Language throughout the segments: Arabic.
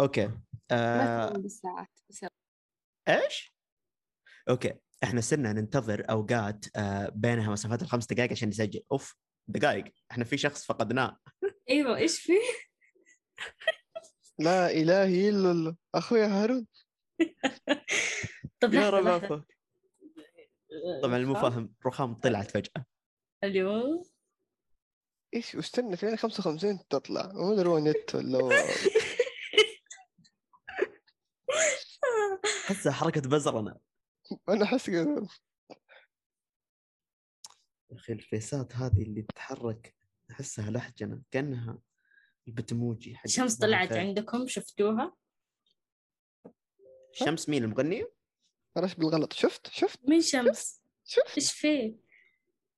أوكي. آه. بالساعات. إيش؟ أوكي. إحنا صرنا ننتظر أوقات آه بينها مسافات الخمس دقائق عشان نسجل. أوف دقائق إحنا في شخص فقدناه. أيوه إيش في؟ لا إلهي إلا الله. أخويا هارون. طب يا رب. طبعا المو فاهم رخام طلعت فجأة. ألو؟ إيش واستنى فينا 55 تطلع. ما أدري هو نت ولا احسها حركة بزرنا أنا أحس كذا يا أخي الفيسات هذه اللي تتحرك أحسها لحجنة كأنها البتموجي حق شمس صباح طلعت الخير. عندكم شفتوها؟ شمس مين المغني؟ رش بالغلط شفت شفت مين شمس؟ شفت إيش في؟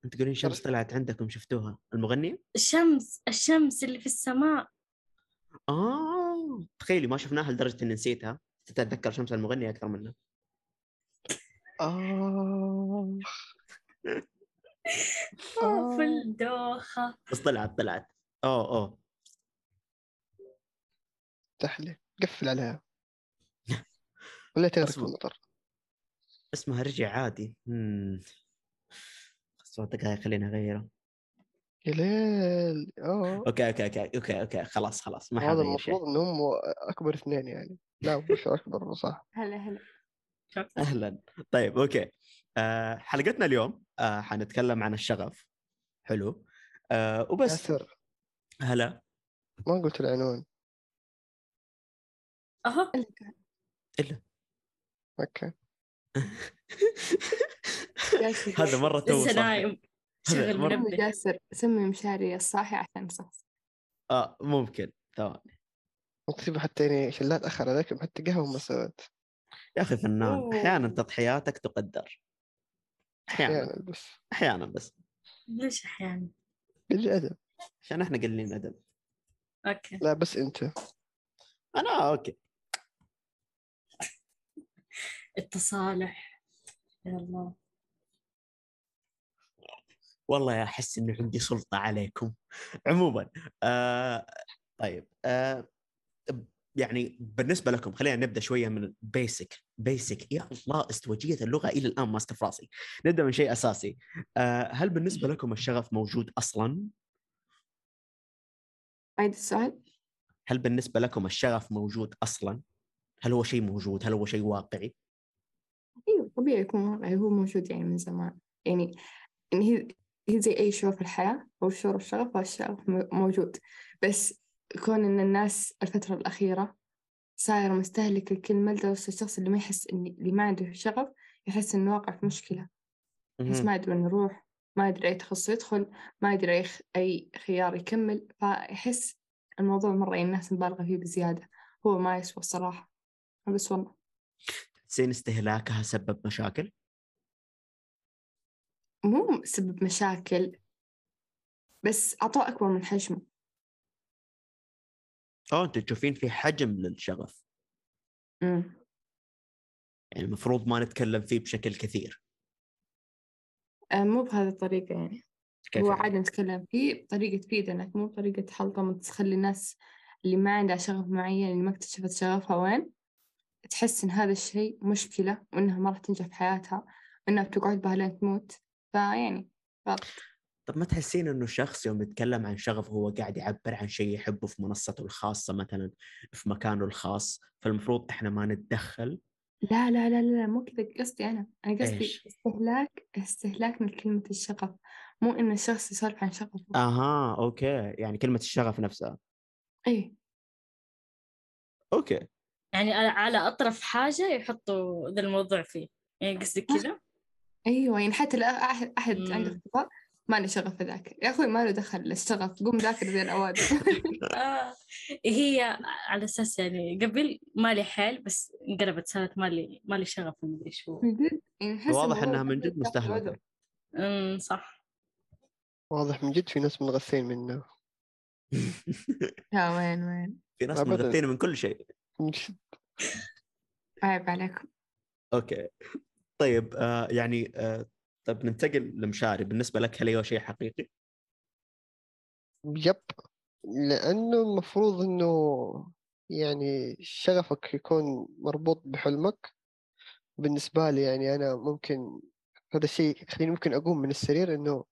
أنت تقولين شمس طلعت عندكم شفتوها المغني؟ الشمس الشمس اللي في السماء آه تخيلي ما شفناها لدرجة إني نسيتها تتذكر شمس المغني أكثر منها. آه. آه، في الدوخة بس طلعت طلعت. اوه اوه تحلي. قفل عليها. ولا تغرق في. المطر. اسمها رجع عادي. امم دقائق خلينا اغيره يا ليل. آه. okay okay okay okay okay. خلاص خلاص. ما هذا المفروض إنهم أكبر اثنين يعني. لا مش اكبر صح. هلا هلا. أهلا. طيب okay. آه حلقتنا اليوم آه حنتكلم عن الشغف. حلو. آه وبس. ياسر. هلا. ما قلت العنوان؟ اهو إلا. كان. إلا. أوكي. هذا مرة تو لسه صح. نايم. شغل منبه. جاسر سمي مشاري الصاحي عشان صح. آه ممكن. ثواني مصيبة حتى يعني عشان لا اتاخر عليكم حتى قهوة ما سويت يا أخي فنان أوه. أحيانا تضحياتك تقدر. أحيانا. أحيانا بس. أحيانا بس. ليش أحيانا؟ قل أدب. عشان إحنا قليلين أدب. okay. لا بس أنت. أنا؟ okay. التصالح. يا الله والله أحس انه عندي سلطة عليكم. عموما آه طيب آه يعني بالنسبة لكم خلينا نبدأ شوية من basic basic يا الله ازدواجيه اللغة إلى الآن ماسكه في راسي نبدأ من شيء أساسي. آه هل بالنسبة لكم الشغف موجود أصلا؟ عيد السؤال. هل بالنسبة لكم الشغف موجود أصلا؟ هل هو شيء موجود؟ هل هو شيء واقعي؟ أيوه طبيعي يكون واقعي هو موجود يعني من زمان. يعني إن هي زي أي شعور في الحياة هو شعور الشغف والشغف موجود. بس كون إن الناس الفترة الأخيرة صايرة مستهلكة الكلمة لدرجة الشخص اللي ما يحس إن اللي ما عنده شغف يحس إنه واقع في مشكلة. يحس. ما يدري وين يروح ما يدري أي تخصص يدخل ما يدري أي, خيار يكمل. فيحس الموضوع مرة يعني الناس مبالغة فيه بزيادة. هو ما يسوى الصراحة. بس والله. تحسين استهلاكها سبب مشاكل؟ مو سبب مشاكل بس عطاء أكبر من حجمه. أو أنتم تشوفين في حجم للشغف أمم. يعني المفروض ما نتكلم فيه بشكل كثير. آه، مو بهذه الطريقة يعني. كيف هو يعني؟ عادي نتكلم فيه بطريقة تفيدنا مو بطريقة حلطمة تخلي الناس اللي ما عندها شغف معين اللي ما اكتشفت شغفها وين؟ تحس إن هذا الشيء مشكلة وإنها ما راح تنجح في حياتها وإنها بتقعد بها لين تموت. فيعني غلط طب ما تحسين إنه الشخص يوم يتكلم عن شغف هو قاعد يعبر عن شيء يحبه في منصته الخاصة مثلا في مكانه الخاص فالمفروض إحنا ما نتدخل؟ لا لا لا لا مو كذا قصدي أنا أنا قصدي إيش؟ استهلاك استهلاك من كلمة الشغف مو إن الشخص يسولف عن شغفه. أها okay يعني كلمة الشغف نفسها. إيه okay. يعني على- على أطرف حاجة يحطوا ذا الموضوع فيه يعني قصدك كذا؟ أيوة يعني حتى أحد مم. عنده اختبار ما له شغف أذاكر يا أخوي ما له دخل الشغف قوم ذاكر زي الأوادم. آه. هي على أساس يعني قبل مالي حيل بس انقلبت صارت مالي مالي شغف مدري شو. من جد؟ يعني واضح إنها من جد. مستهلكة. أمم صح. واضح من جد في ناس منغثين منه. يا وين وين؟ في ناس. مغثين من كل شيء. عيب عليكم. أوكي. طيب آه يعني آه طيب ننتقل لمشاري بالنسبة لك هل هو شيء حقيقي؟ يب. لأنه المفروض إنه يعني شغفك يكون مربوط بحلمك. بالنسبة لي يعني أنا ممكن هذا الشيء يخليني ممكن أقوم من السرير إنه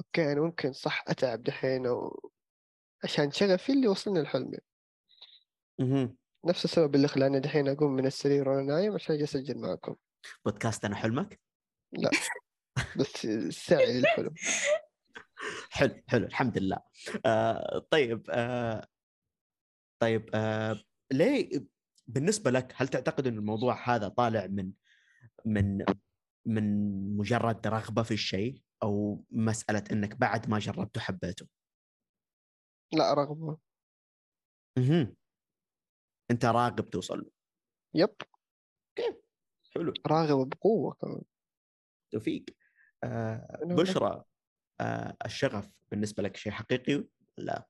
أوكي أنا ممكن صح أتعب دحين أو عشان شغفي اللي وصلني لحلمي. نفس السبب اللي خلاني دحين أقوم من السرير وأنا نايم عشان أجي أسجل معكم. بودكاست أنا حلمك؟ لا. بس السعي للحلم. حلو حلو الحمد لله. آه طيب آه طيب آه ليه بالنسبة لك هل تعتقد إن الموضوع هذا طالع من من من مجرد رغبة في الشيء أو مسألة إنك بعد ما جربته حبيته؟ لا رغبة. أها أنت راغب توصل له. يب. حلو. راغبة بقوة كمان. توفيق. آه بشرى آه الشغف بالنسبة لك شيء حقيقي؟ ولا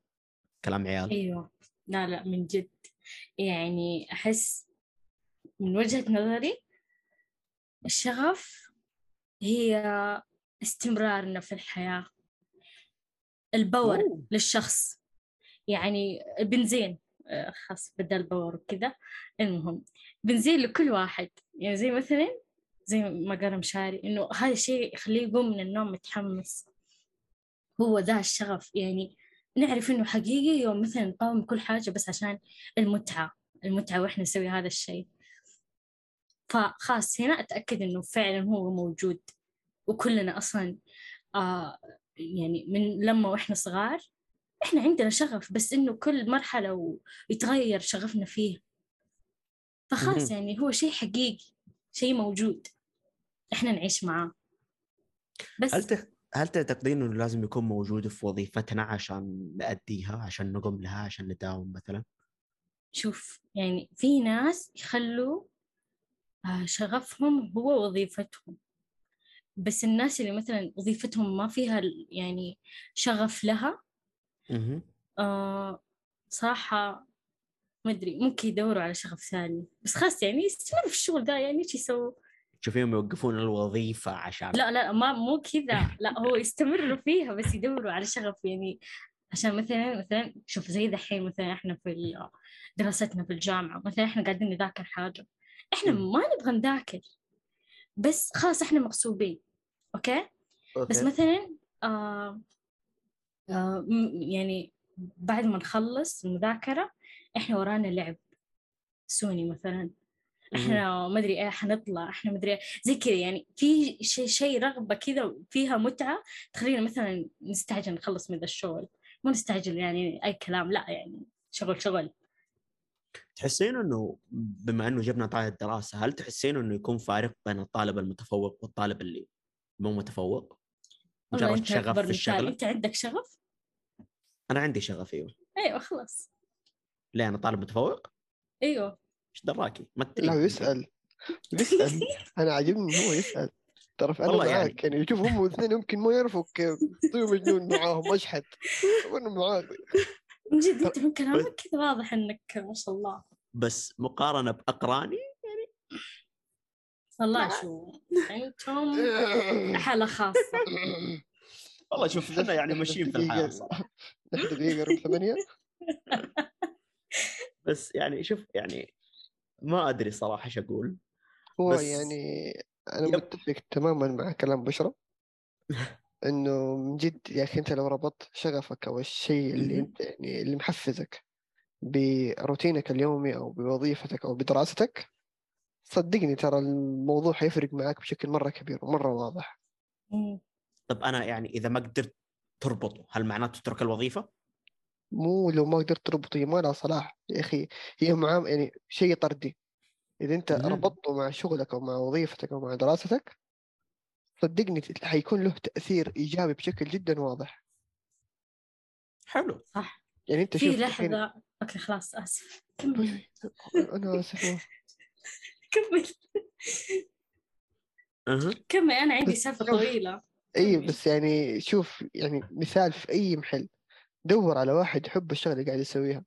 كلام عيال. أيوه. لا لا من جد. يعني أحس من وجهة نظري الشغف هي استمرارنا في الحياة. البور أوه. للشخص. يعني البنزين آه، خلاص بدل power وكذا. المهم بنزين لكل واحد. يعني زي مثلا زي ما قال مشاري إنه هذا الشيء يخليه يقوم من النوم متحمس. هو ذا الشغف. يعني نعرف إنه حقيقي يوم مثلا نقاوم كل حاجة بس عشان المتعة المتعة وإحنا نسوي هذا الشيء. فخلاص هنا أتأكد إنه فعلا هو موجود. وكلنا أصلا آه يعني من لما وإحنا صغار إحنا عندنا شغف بس إنه كل مرحلة ويتغير شغفنا فيه فخلاص. يعني هو شيء حقيقي شيء موجود. إحنا نعيش معاه. بس هل تخ... هل تعتقدين إنه لازم يكون موجود في وظيفتنا عشان نأديها عشان نقوم لها عشان نداوم مثلا؟ شوف يعني في ناس يخلوا آه، شغفهم هو وظيفتهم. بس الناس اللي مثلا وظيفتهم ما فيها يعني شغف لها آه صراحة ما أدري ممكن يدوروا على شغف ثاني. بس خلاص يعني يستمروا في الشغل ده يعني إيش يسووا. تشوفيهم يوقفون الوظيفة عشان لا لا ما مو كذا لا هو يستمروا فيها بس يدوروا على شغف يعني عشان مثلا مثلا شوف زي دحين مثلا إحنا في دراستنا في الجامعة مثلا إحنا قاعدين نذاكر حاجة إحنا. ما نبغى نذاكر بس خلاص إحنا مغصوبين okay بس okay. مثلا آه آه يعني بعد ما نخلص المذاكرة إحنا ورانا لعب سوني مثلا إحنا ما أدري إيه حنطلع إحنا ما أدري إيه. زي كذا يعني في شيء شيء رغبة كذا فيها متعة تخلينا مثلا نستعجل نخلص من ذا الشغل. مو نستعجل يعني أي كلام لا يعني شغل شغل. تحسين إنه بما إنه جبنا طاري الدراسة هل تحسين إنه يكون فارق بين الطالب المتفوق والطالب اللي مو متفوق؟ مجرد شغف في مثال الشغلة؟ أنت عندك شغف؟ أنا عندي شغف أيوه. أيوه خلاص. ليه أنا طالب متفوق؟ أيوه. إيش دراكي؟ ما لا تدري يسأل. يسأل. أنا عاجبني هو يسأل. ترى أنا والله يعني. معاك يعني. شوف هم الاثنين يمكن ما يعرفوا كيف طيب مجنون معاهم وأنا معاك. من جد أنت من كلامك كذا واضح إنك ما شاء الله. بس مقارنة بأقراني والله شو أنتم حالة خاصة. والله شوف إحنا يعني ماشيين في الحياة دقيقة ربع ثمانية. بس يعني شوف يعني ما أدري صراحة إيش أقول هو بس- يعني أنا يب. متفق تماما مع كلام بشرى إنه من جد يا أخي أنت لو ربطت شغفك أو الشيء اللي. أنت يعني اللي محفزك بروتينك اليومي أو بوظيفتك أو بدراستك صدقني ترى الموضوع حيفرق معك بشكل مرة كبير ومرة واضح. طب أنا يعني إذا ما قدرت تربطه هل معناته تترك الوظيفة؟ مو لو ما قدرت تربطه هي ما لها صلاح يا أخي هي معام يعني شيء طردي. إذا أنت مهم. ربطته مع شغلك أو مع وظيفتك أو مع دراستك صدقني حيكون له تأثير إيجابي بشكل جدا واضح. حلو. صح. يعني أنت في شوف الحين- لحظة أوكي خلاص آسف. كمل. أنا آسف كمل. كمل أنا عندي شوف. طويلة. اي. بس يعني شوف يعني مثال في أي محل. دور على واحد يحب الشغلة اللي قاعد يسويها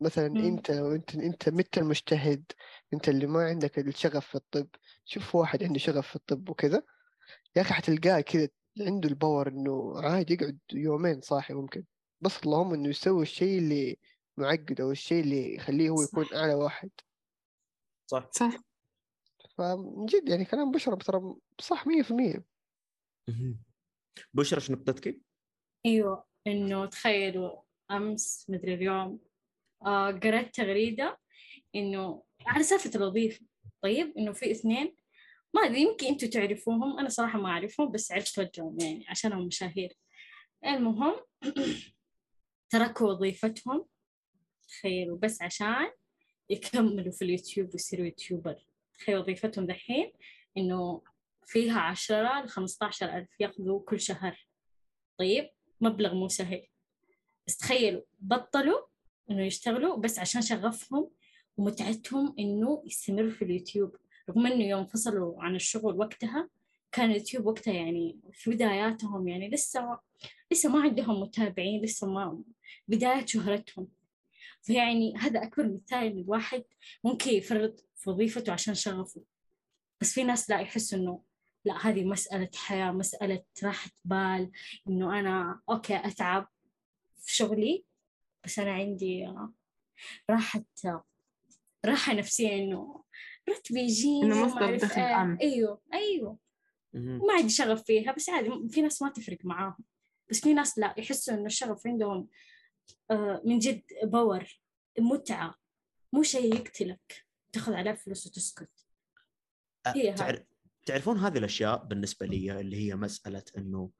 مثلا مم. أنت لو أنت أنت مت المجتهد أنت اللي ما عندك الشغف في الطب شوف واحد عنده شغف في الطب وكذا يا أخي حتلقاه كذا عنده الباور إنه عادي يقعد يومين صاحي ممكن بس اللهم إنه يسوي الشيء اللي معقد أو الشيء اللي يخليه هو يكون صح. أعلى واحد صح صح فمن جد يعني كلام بشرى ترى صح 100% مهم. بشرى إيش نقطتك؟ أيوه إنه تخيلوا أمس مدري اليوم آه قرأت تغريدة إنه على سالفة الوظيفة. طيب إنه في اثنين ما أدري يمكن أنتوا تعرفوهم أنا صراحة ما أعرفهم بس عرفت وجههم يعني عشانهم مشاهير. المهم تركوا وظيفتهم تخيلوا بس عشان يكملوا في اليوتيوب ويصيروا يوتيوبر. تخيل وظيفتهم دحين إنه فيها عشرة لخمسة ألف ياخذوا كل شهر. طيب مبلغ مو سهل. بس تخيلوا بطلوا إنه يشتغلوا بس عشان شغفهم ومتعتهم إنه يستمروا في اليوتيوب. رغم إنه يوم فصلوا عن الشغل وقتها كان اليوتيوب وقتها يعني في بداياتهم يعني لسه لسه ما عندهم متابعين لسه ما بداية شهرتهم. فيعني هذا أكبر مثال إن الواحد ممكن يفرط في وظيفته عشان شغفه. بس في ناس لا يحسوا إنه لا هذه مسألة حياة مسألة راحة بال إنه أنا okay أتعب في شغلي بس أنا عندي راحة راحة نفسية إنه راتبي يجيني إنه مصدر دخل إيه. آمن. أيوه أيوه. ما عندي شغف فيها بس عادي في ناس ما تفرق معاهم بس في ناس لا يحسوا إنه الشغف عندهم آه، من جد power متعة مو شيء يقتلك تاخذ عليه فلوس وتسكت هي تعر- هذه. تعرفون هذه الأشياء بالنسبة لي اللي هي مسألة إنه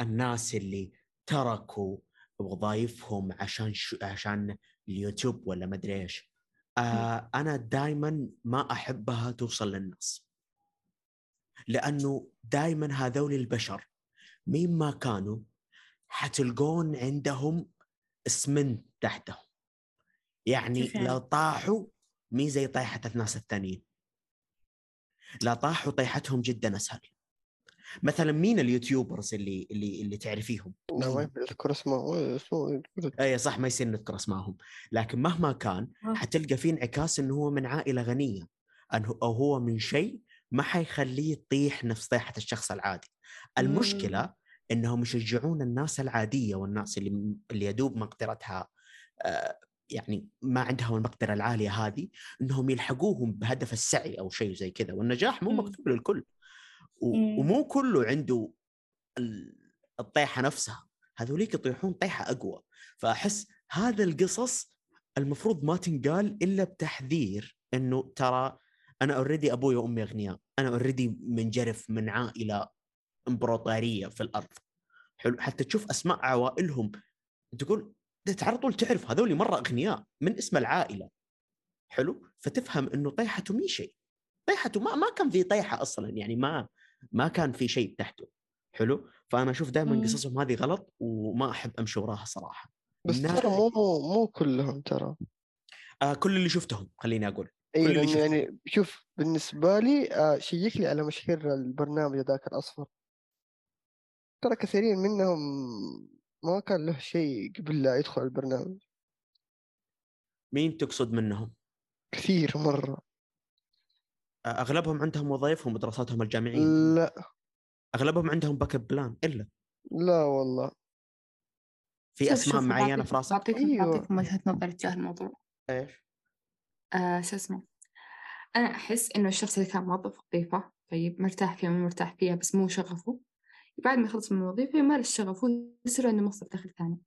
الناس اللي تركوا وظائفهم عشان شو عشان اليوتيوب ولا مدري إيش. آه أنا دائما ما أحبها توصل للناس. لأنه دائما هذول البشر مين ما كانوا حتلقون عندهم اسمنت تحتهم. يعني يعني؟ لو طاحوا مي زي طيحة الناس الثانيين. لا طاحوا طيحتهم جدا أسهل. مثلا مين اليوتيوبرز اللي اللي اللي تعرفيهم؟ ما اذكر اسمه اي صح ما يصير نذكر اسمائهم لكن مهما كان آه. حتلقى في انعكاس إنه هو من عائلة غنية أنه أو هو من شيء ما حيخليه يطيح نفس طيحة الشخص العادي. المشكلة إنهم يشجعون الناس العادية والناس اللي اللي يدوب مقدرتها آه، يعني ما عندها المقدرة العالية هذه إنهم يلحقوهم بهدف السعي أو شيء زي كذا والنجاح مو. مكتوب للكل و- مم. ومو كله عنده ال- الطيحة نفسها. هذوليك يطيحون طيحة أقوى. فأحس هذا القصص المفروض ما تنقال إلا بتحذير إنه ترى أنا already أبوي وأمي أغنياء. أنا already منجرف من عائلة إمبراطورية في الأرض. حلو؟ حتى تشوف أسماء عوائلهم تقول على طول تعرف هذول مرة أغنياء من اسم العائلة. حلو؟ فتفهم إنه طيحته مي شيء. طيحته ما ما كان في طيحة أصلا يعني ما ما كان في شيء تحته. حلو؟ فأنا أشوف دائما. قصصهم هذه غلط وما أحب أمشي وراها صراحة. بس. ترى مو مو كلهم ترى. آه كل اللي شفتهم خليني أقول. اي كل شفته. يعني شوف بالنسبة لي آه check لي على مشاهير البرنامج ذاك الأصفر. ترى كثيرين منهم ما كان له شيء قبل لا يدخل البرنامج. مين تقصد منهم؟ كثير مرة. آه أغلبهم عندهم وظائفهم ودراساتهم الجامعية. لا. أغلبهم عندهم backup plan إلا. لا والله. في معينه بعطيك- في راسك؟ بعطيكم أيوة. وجهة نظر تجاه الموضوع. إيش؟ آه شو اسمه؟ أنا أحس إنه الشخص اللي كان موظف وظيفة طيب مرتاح فيها مو مرتاح فيها بس مو شغفه. بعد ما يخلص من الوظيفة يمارس شغفه ويصير عنده مصدر دخل ثاني.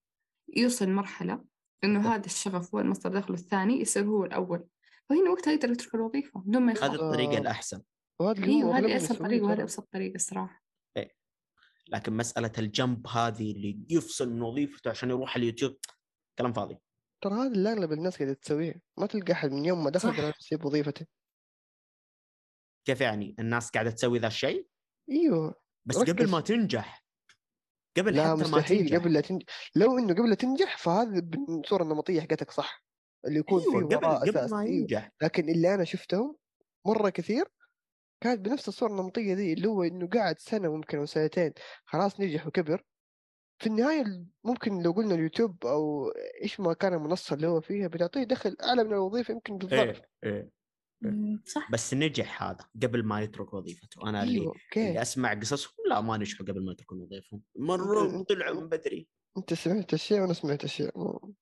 يوصل مرحلة إنه هذا الشغف هو المصدر دخله الثاني يصير هو الأول. فهنا وقتها يقدر يترك الوظيفة بدون ما هذه يخاف الطريقة آه. اللي هو أيوه هذه أسهل طريقة وهذه. أبسط طريقة الصراحة. لكن مسألة الجنب هذه اللي يفصل من وظيفته عشان يروح اليوتيوب كلام فاضي. ترى هذا اللي أغلب الناس قاعدة تسويه ما تلقى أحد من يوم ما دخل يسيب وظيفته. كيف يعني؟ الناس قاعدة تسوي ذا الشيء؟ أيوه. بس ركز. قبل ما تنجح قبل لا حتى ما مستحيل تنجح. قبل لا تنجح لو إنه قبل لا تنجح فهذا بالصورة النمطية حقتك صح اللي يكون أيوه فيه قبل قبل ما أيوه. ينجح. لكن اللي أنا شفتهم مرة كثير كانت بنفس الصورة النمطية ذي اللي هو إنه قاعد سنة ممكن أو سنتين خلاص نجح وكبر. في النهاية ال- ممكن لو قلنا اليوتيوب أو إيش ما كان المنصة اللي هو فيها بتعطيه دخل أعلى من الوظيفة يمكن بالضعف إيه إيه. مم، صح. بس نجح هذا قبل ما يترك وظيفته. أنا اللي أوكي. اللي أسمع قصصهم لا ما نجحوا قبل ما يتركون وظيفتهم مره أنت- طلعوا من بدري. أنت سمعت أشياء وأنا سمعت أشياء مو-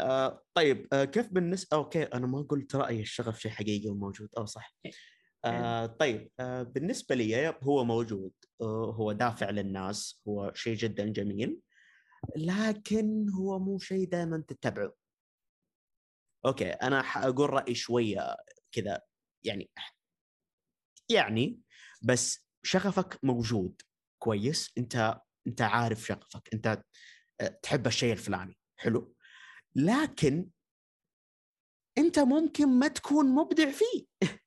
آه طيب آه كيف بالنسبة okay أنا ما قلت رايي الشغف شيء حقيقي وموجود. أو صح. آه طيب آه بالنسبة لي yep هو موجود. آه هو دافع للناس. هو شيء جدا جميل. لكن هو مو شيء دائما تتبعه. okay أنا حاقول رأيي شوية كذا يعني يعني بس شغفك موجود كويس أنت أنت عارف شغفك أنت آه، تحب الشيء الفلاني حلو. لكن أنت ممكن ما تكون مبدع فيه.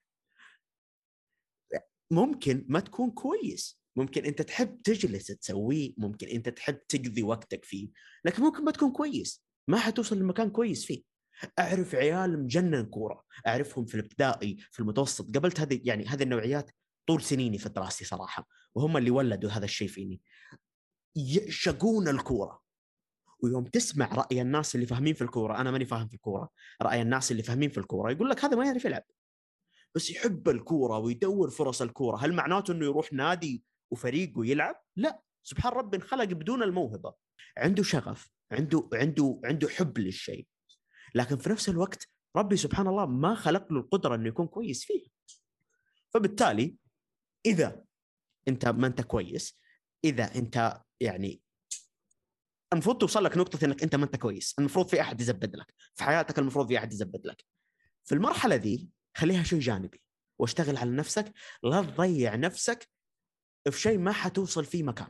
ممكن ما تكون كويس. ممكن أنت تحب تجلس تسويه ممكن أنت تحب تقضي وقتك فيه لكن ممكن ما تكون كويس. ما حتوصل لمكان كويس فيه. أعرف عيال مجنن كورة أعرفهم في الابتدائي في المتوسط قبلت هذه يعني هذه النوعيات طول سنيني في دراستي صراحة وهم اللي ولدوا هذا الشيء فيني. يعشقون الكورة. ويوم تسمع رأي الناس اللي فاهمين في الكورة أنا ماني فاهم في الكورة رأي الناس اللي فاهمين في الكورة يقول لك هذا ما يعرف يلعب. بس يحب الكورة ويدور فرص الكورة هل معناته إنه يروح نادي وفريق ويلعب لا. سبحان ربي انخلق بدون الموهبة. عنده شغف عنده عنده عنده حب للشيء. لكن في نفس الوقت ربي سبحان الله ما خلق له القدرة إنه يكون كويس فيه فبالتالي إذا أنت ما أنت كويس إذا أنت يعني المفروض توصل لك نقطة إنك أنت ما أنت كويس المفروض في أحد يزبد لك في حياتك المفروض في أحد يزبد لك. في المرحلة ذي خليها شيء جانبي واشتغل على نفسك لا تضيع نفسك في شيء ما حتوصل فيه مكان.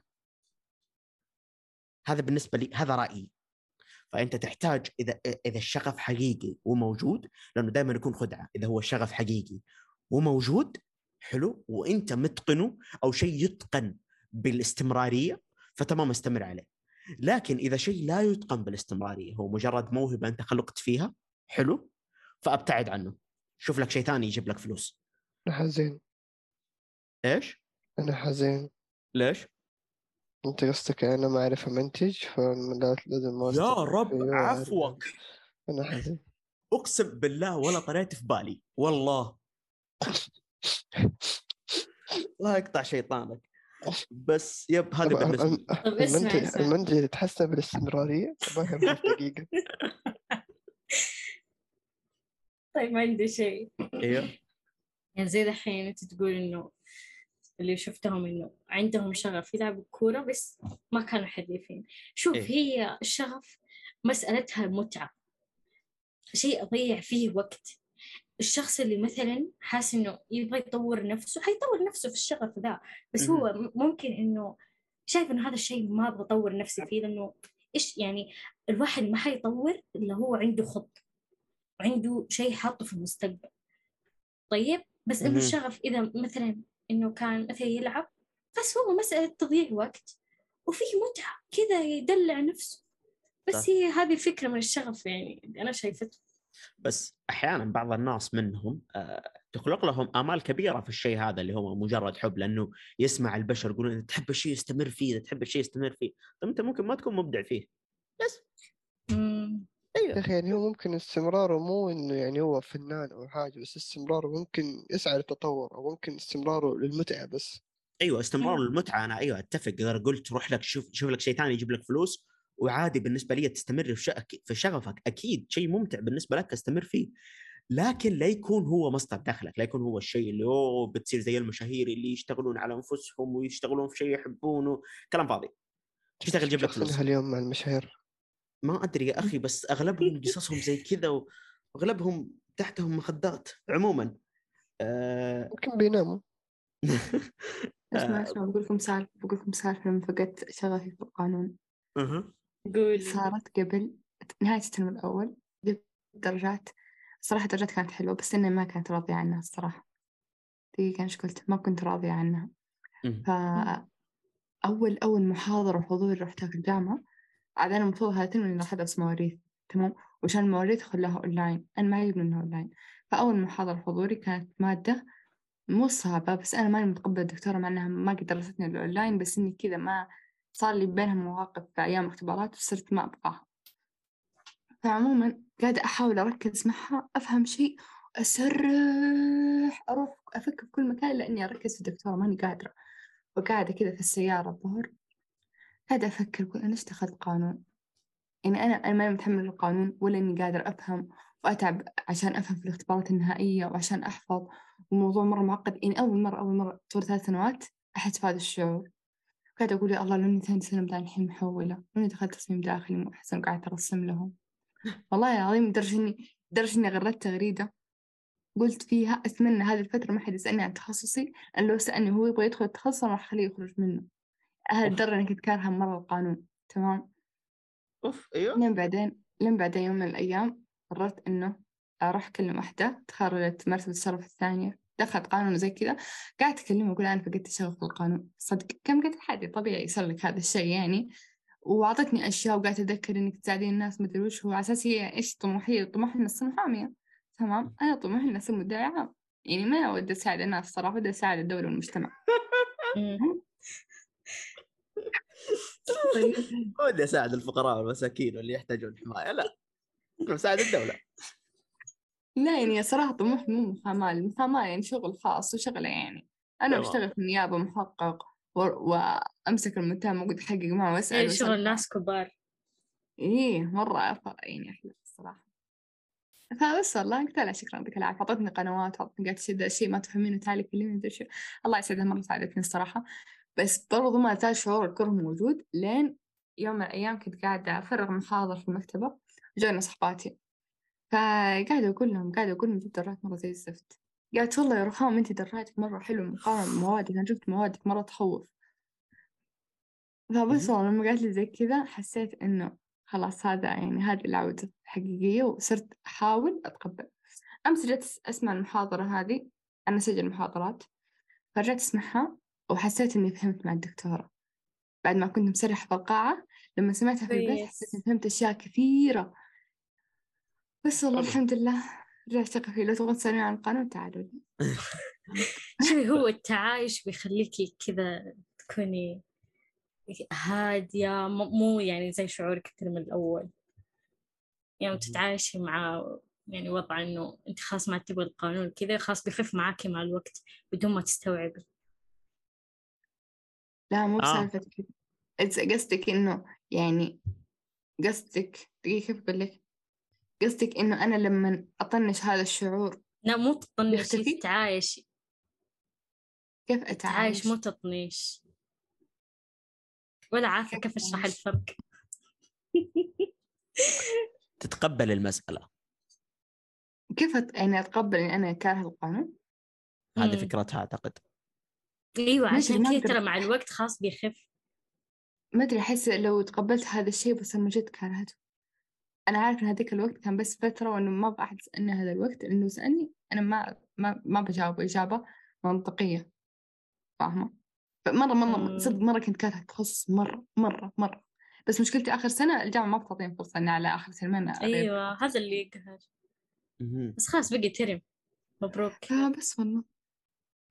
هذا بالنسبة لي هذا رأيي. فأنت تحتاج إذا إذا الشغف حقيقي وموجود لأنه دائما يكون خدعة إذا هو الشغف حقيقي وموجود حلو وأنت متقنه أو شيء يتقن بالاستمرارية فتمام استمر عليه. لكن إذا شيء لا يتقن بالاستمرارية هو مجرد موهبة أنت خلقت فيها حلو فأبتعد عنه. شوف لك شيء ثاني يجيب لك فلوس. أنا حزين. إيش؟ أنا حزين. ليش؟ أنت قصدك أنا ما أعرف أمنتج فلازم ما يا رب. عفوك. أنا حزين أقسم بالله ولا طريت في بالي. والله. الله يقطع شيطانك. بس يب هذا بالنسبة المنتج المنتج يتحسن بالاستمرارية ما بس دقيقة. طيب ما عندي شيء. أيوه يعني زي دحين أنت تقول إنه اللي شفتهم إنه عندهم شغف يلعبوا كورة بس ما كانوا حريفين. شوف إيه. هي الشغف مسألتها متعة. شيء أضيع فيه وقت. الشخص اللي مثلا حاسس إنه يبغى يطور نفسه حيطور نفسه في الشغف ذا. بس هو م- ممكن إنه شايف إنه هذا الشيء ما أبغى أطور نفسي فيه لأنه إيش يعني الواحد ما حيطور إلا هو عنده خط. وعنده شيء حاطه في المستقبل. طيب بس إنه مهم. الشغف إذا مثلا إنه كان مثلا يلعب بس هو مسألة تضييع وقت وفيه متعة كذا يدلع نفسه بس صح. هي هذه فكرة من الشغف يعني أنا شايفته بس أحيانا بعض الناس منهم آه، تخلق لهم آمال كبيرة في الشيء هذا اللي هو مجرد حب لأنه يسمع البشر يقولون إذا تحب الشيء استمر فيه إذا تحب الشيء استمر فيه أنت ممكن ما تكون مبدع فيه بس. يا أخي يعني هو ممكن استمراره مو إنه يعني هو فنان أو حاجة بس استمراره ممكن يسعى للتطور أو ممكن استمراره للمتعة بس. أيوه استمرار أيوة. المتعه أنا أيوه أتفق. إذا قلت روح لك شوف شوف لك شيء ثاني يجيب لك فلوس وعادي بالنسبة لي تستمر في في شغفك. أكيد شيء ممتع بالنسبة لك استمر فيه. لكن لا يكون هو مصدر دخلك لا يكون هو الشيء اللي أوه بتصير زي المشاهير اللي يشتغلون على أنفسهم ويشتغلون في شيء يحبونه كلام فاضي. تشتغل تجيب لك فلوس. اليوم مع المشاهير؟ ما أدري يا أخي بس أغلبهم قصصهم زي كذا واغلبهم تحتهم مخدات عموما. آه ممكن بيناموا. اسمع آه. أسمع بقول لكم سالفة بقول لكم سالفة لما فقدت شغفي في القانون. أها. قول صارت قبل نهاية الترم الأول جبت درجات. صراحة درجات كانت حلوة بس إني ما كنت راضية عنها الصراحة. دقيقة إيش قلت؟ ما كنت راضية عنها. فأول أول محاضرة وحضوري رحتها في الجامعة أنا المفروض إني راح أدرس مواريث تمام؟ وعشان المواريث خلاها أونلاين أنا ما يجب إنها أونلاين فأول محاضرة حضوري كانت مادة مو صعبة بس أنا ماني متقبلة الدكتورة مع إنها ما قد درستني الأونلاين بس إني كذا ما صار لي بينها مواقف في أيام اختبارات وصرت ما أبغاها فعموما قاعدة أحاول أركز معها أفهم شيء أسرح أروح أفكر في كل مكان لأني أركز في الدكتورة ماني قادرة. وقاعدة كذا في السيارة الظهر قاعدة أفكر أقول أنا إيش دخلت قانون؟ يعني أنا أنا ماني متحمل القانون ولا إني قادر أفهم وأتعب عشان أفهم في الاختبارات النهائية وعشان أحفظ. الموضوع مرة معقد يعني أول مرة أول مرة طول ثلاث سنوات أحس بهذا الشعور. قاعدة أقول يا الله لو إني ثاني سنة بعد الحين محولة لو إني دخلت تصميم داخلي مو أحسن وقعدت أرسم لهم. والله العظيم لدرجة إني لدرجة إني غردت تغريدة. قلت فيها أتمنى هذه الفترة ما حد يسألني عن تخصصي لأن لو سألني هو يبغى يدخل التخصص أنا راح أخليه يخرج منه. هالدرجة إني كنت كارهة مرة القانون تمام؟ أوف أيوه. لين بعدين لين بعدين يوم من الأيام قررت إنه أروح أكلم واحدة تخرجت مرتبة الشرف الثانية دخلت قانون وزي كذا قاعدة أكلمها أقول أنا فقدت الشغف بالقانون صدق كم قلت عادي طبيعي يصير لك هذا الشيء يعني. وأعطتني أشياء وقاعدة أتذكر إنك تساعدين الناس مدري وش هو. على أساس هي إيش طموحية طموحي إني أصير محامية تمام؟ أنا طموحي إني أصير مدعي عام. يعني ما ودي أساعد الناس صراحة ودي أساعد الدولة والمجتمع. طيب. ودي أساعد الفقراء والمساكين واللي يحتاجون حماية. لا أنا بساعد الدولة. لا يعني صراحة طموحي مو محاماة المحاماة يعني شغل خاص وشغلة يعني. أنا تمام. بشتغل في النيابة محقق و... وأمسك المتهم وأقعد أحقق معه وأسأل إيه، وأسأل. شغل ناس كبار. إيه مرة أف- يعني أحلى الصراحة. فبس والله قلت لها شكرا يعطيك العافية. أعطتني قنوات وأعطتني قالت شيء شيء ما تفهمينه تعالي شو. الله يسعدها مرة ساعدتني الصراحة. بس برضو ما زال شعور الكره موجود لين يوم من الأيام كنت قاعدة أفرغ محاضر في المكتبة جونا صحباتي. فقاعدة أقول لهم قاعدة أقول لهم جبت درجات مرة زي الزفت. قالت والله يا رخام أنت درجاتك مرة حلوة مقارنة بموادك أنا شفت موادك مرة تخوف. فبس. والله لما قالت لي زي كذا حسيت إنه خلاص هذا يعني هذه العودة الحقيقية وصرت أحاول أتقبل. أمس جيت أسمع المحاضرة هذه أنا أسجل محاضرات فرجعت أسمعها. وحسيت إني فهمت مع الدكتورة. بعد ما كنت مسرحة في القاعة لما سمعتها في البيت. حسيت إني فهمت أشياء كثيرة. بس والله. الحمد لله رجعت شغفي لو تبغون تسألوني عن القانون تعالوا لي. شوفي هو التعايش بيخليكي كذا تكوني هادية مو يعني زي شعورك كثير من الأول. يعني تتعايشي مع يعني وضع إنه أنت خلاص ما تبغي القانون كذا خلاص بيخف معاكي مع الوقت بدون ما تستوعبي. لا مو آه. بسالفة كذا It's- قصدك إنه يعني قصدك دقيقة كيف أقول لك. قصدك إنه أنا لما أطنش هذا الشعور لا مو تطنشي يختفي؟ تتعايشي كيف تعايش أتعايش؟ مو تطنيش. ولا عارفة كيف أشرح؟ الفرق. تتقبل المسألة. كيف أت... يعني أتقبل إني أنا كاره القانون؟ هذه. فكرتها أعتقد. أيوة ماشي، عشان كذا ترى مع الوقت خلاص بيخف. ما أدري أحس لو تقبلت هذا الشيء بس أنا جد كرهته أنا عارف إن هذيك الوقت كان بس فترة وإنه ما أبغى أحد يسألني هذا الوقت لأنه سألني أنا ما ما ما بجاوب إجابة منطقية. فاهمة؟ فمرة مرة مم. صدق مرة كنت كارهة التخصص مرة مرة مرة. بس مشكلتي آخر سنة الجامعة ما بتعطيني فرصة إني على آخر سنة أغير. أيوة هذا اللي يقهر. بس خلاص بقي ترم. مبروك. آه بس والله.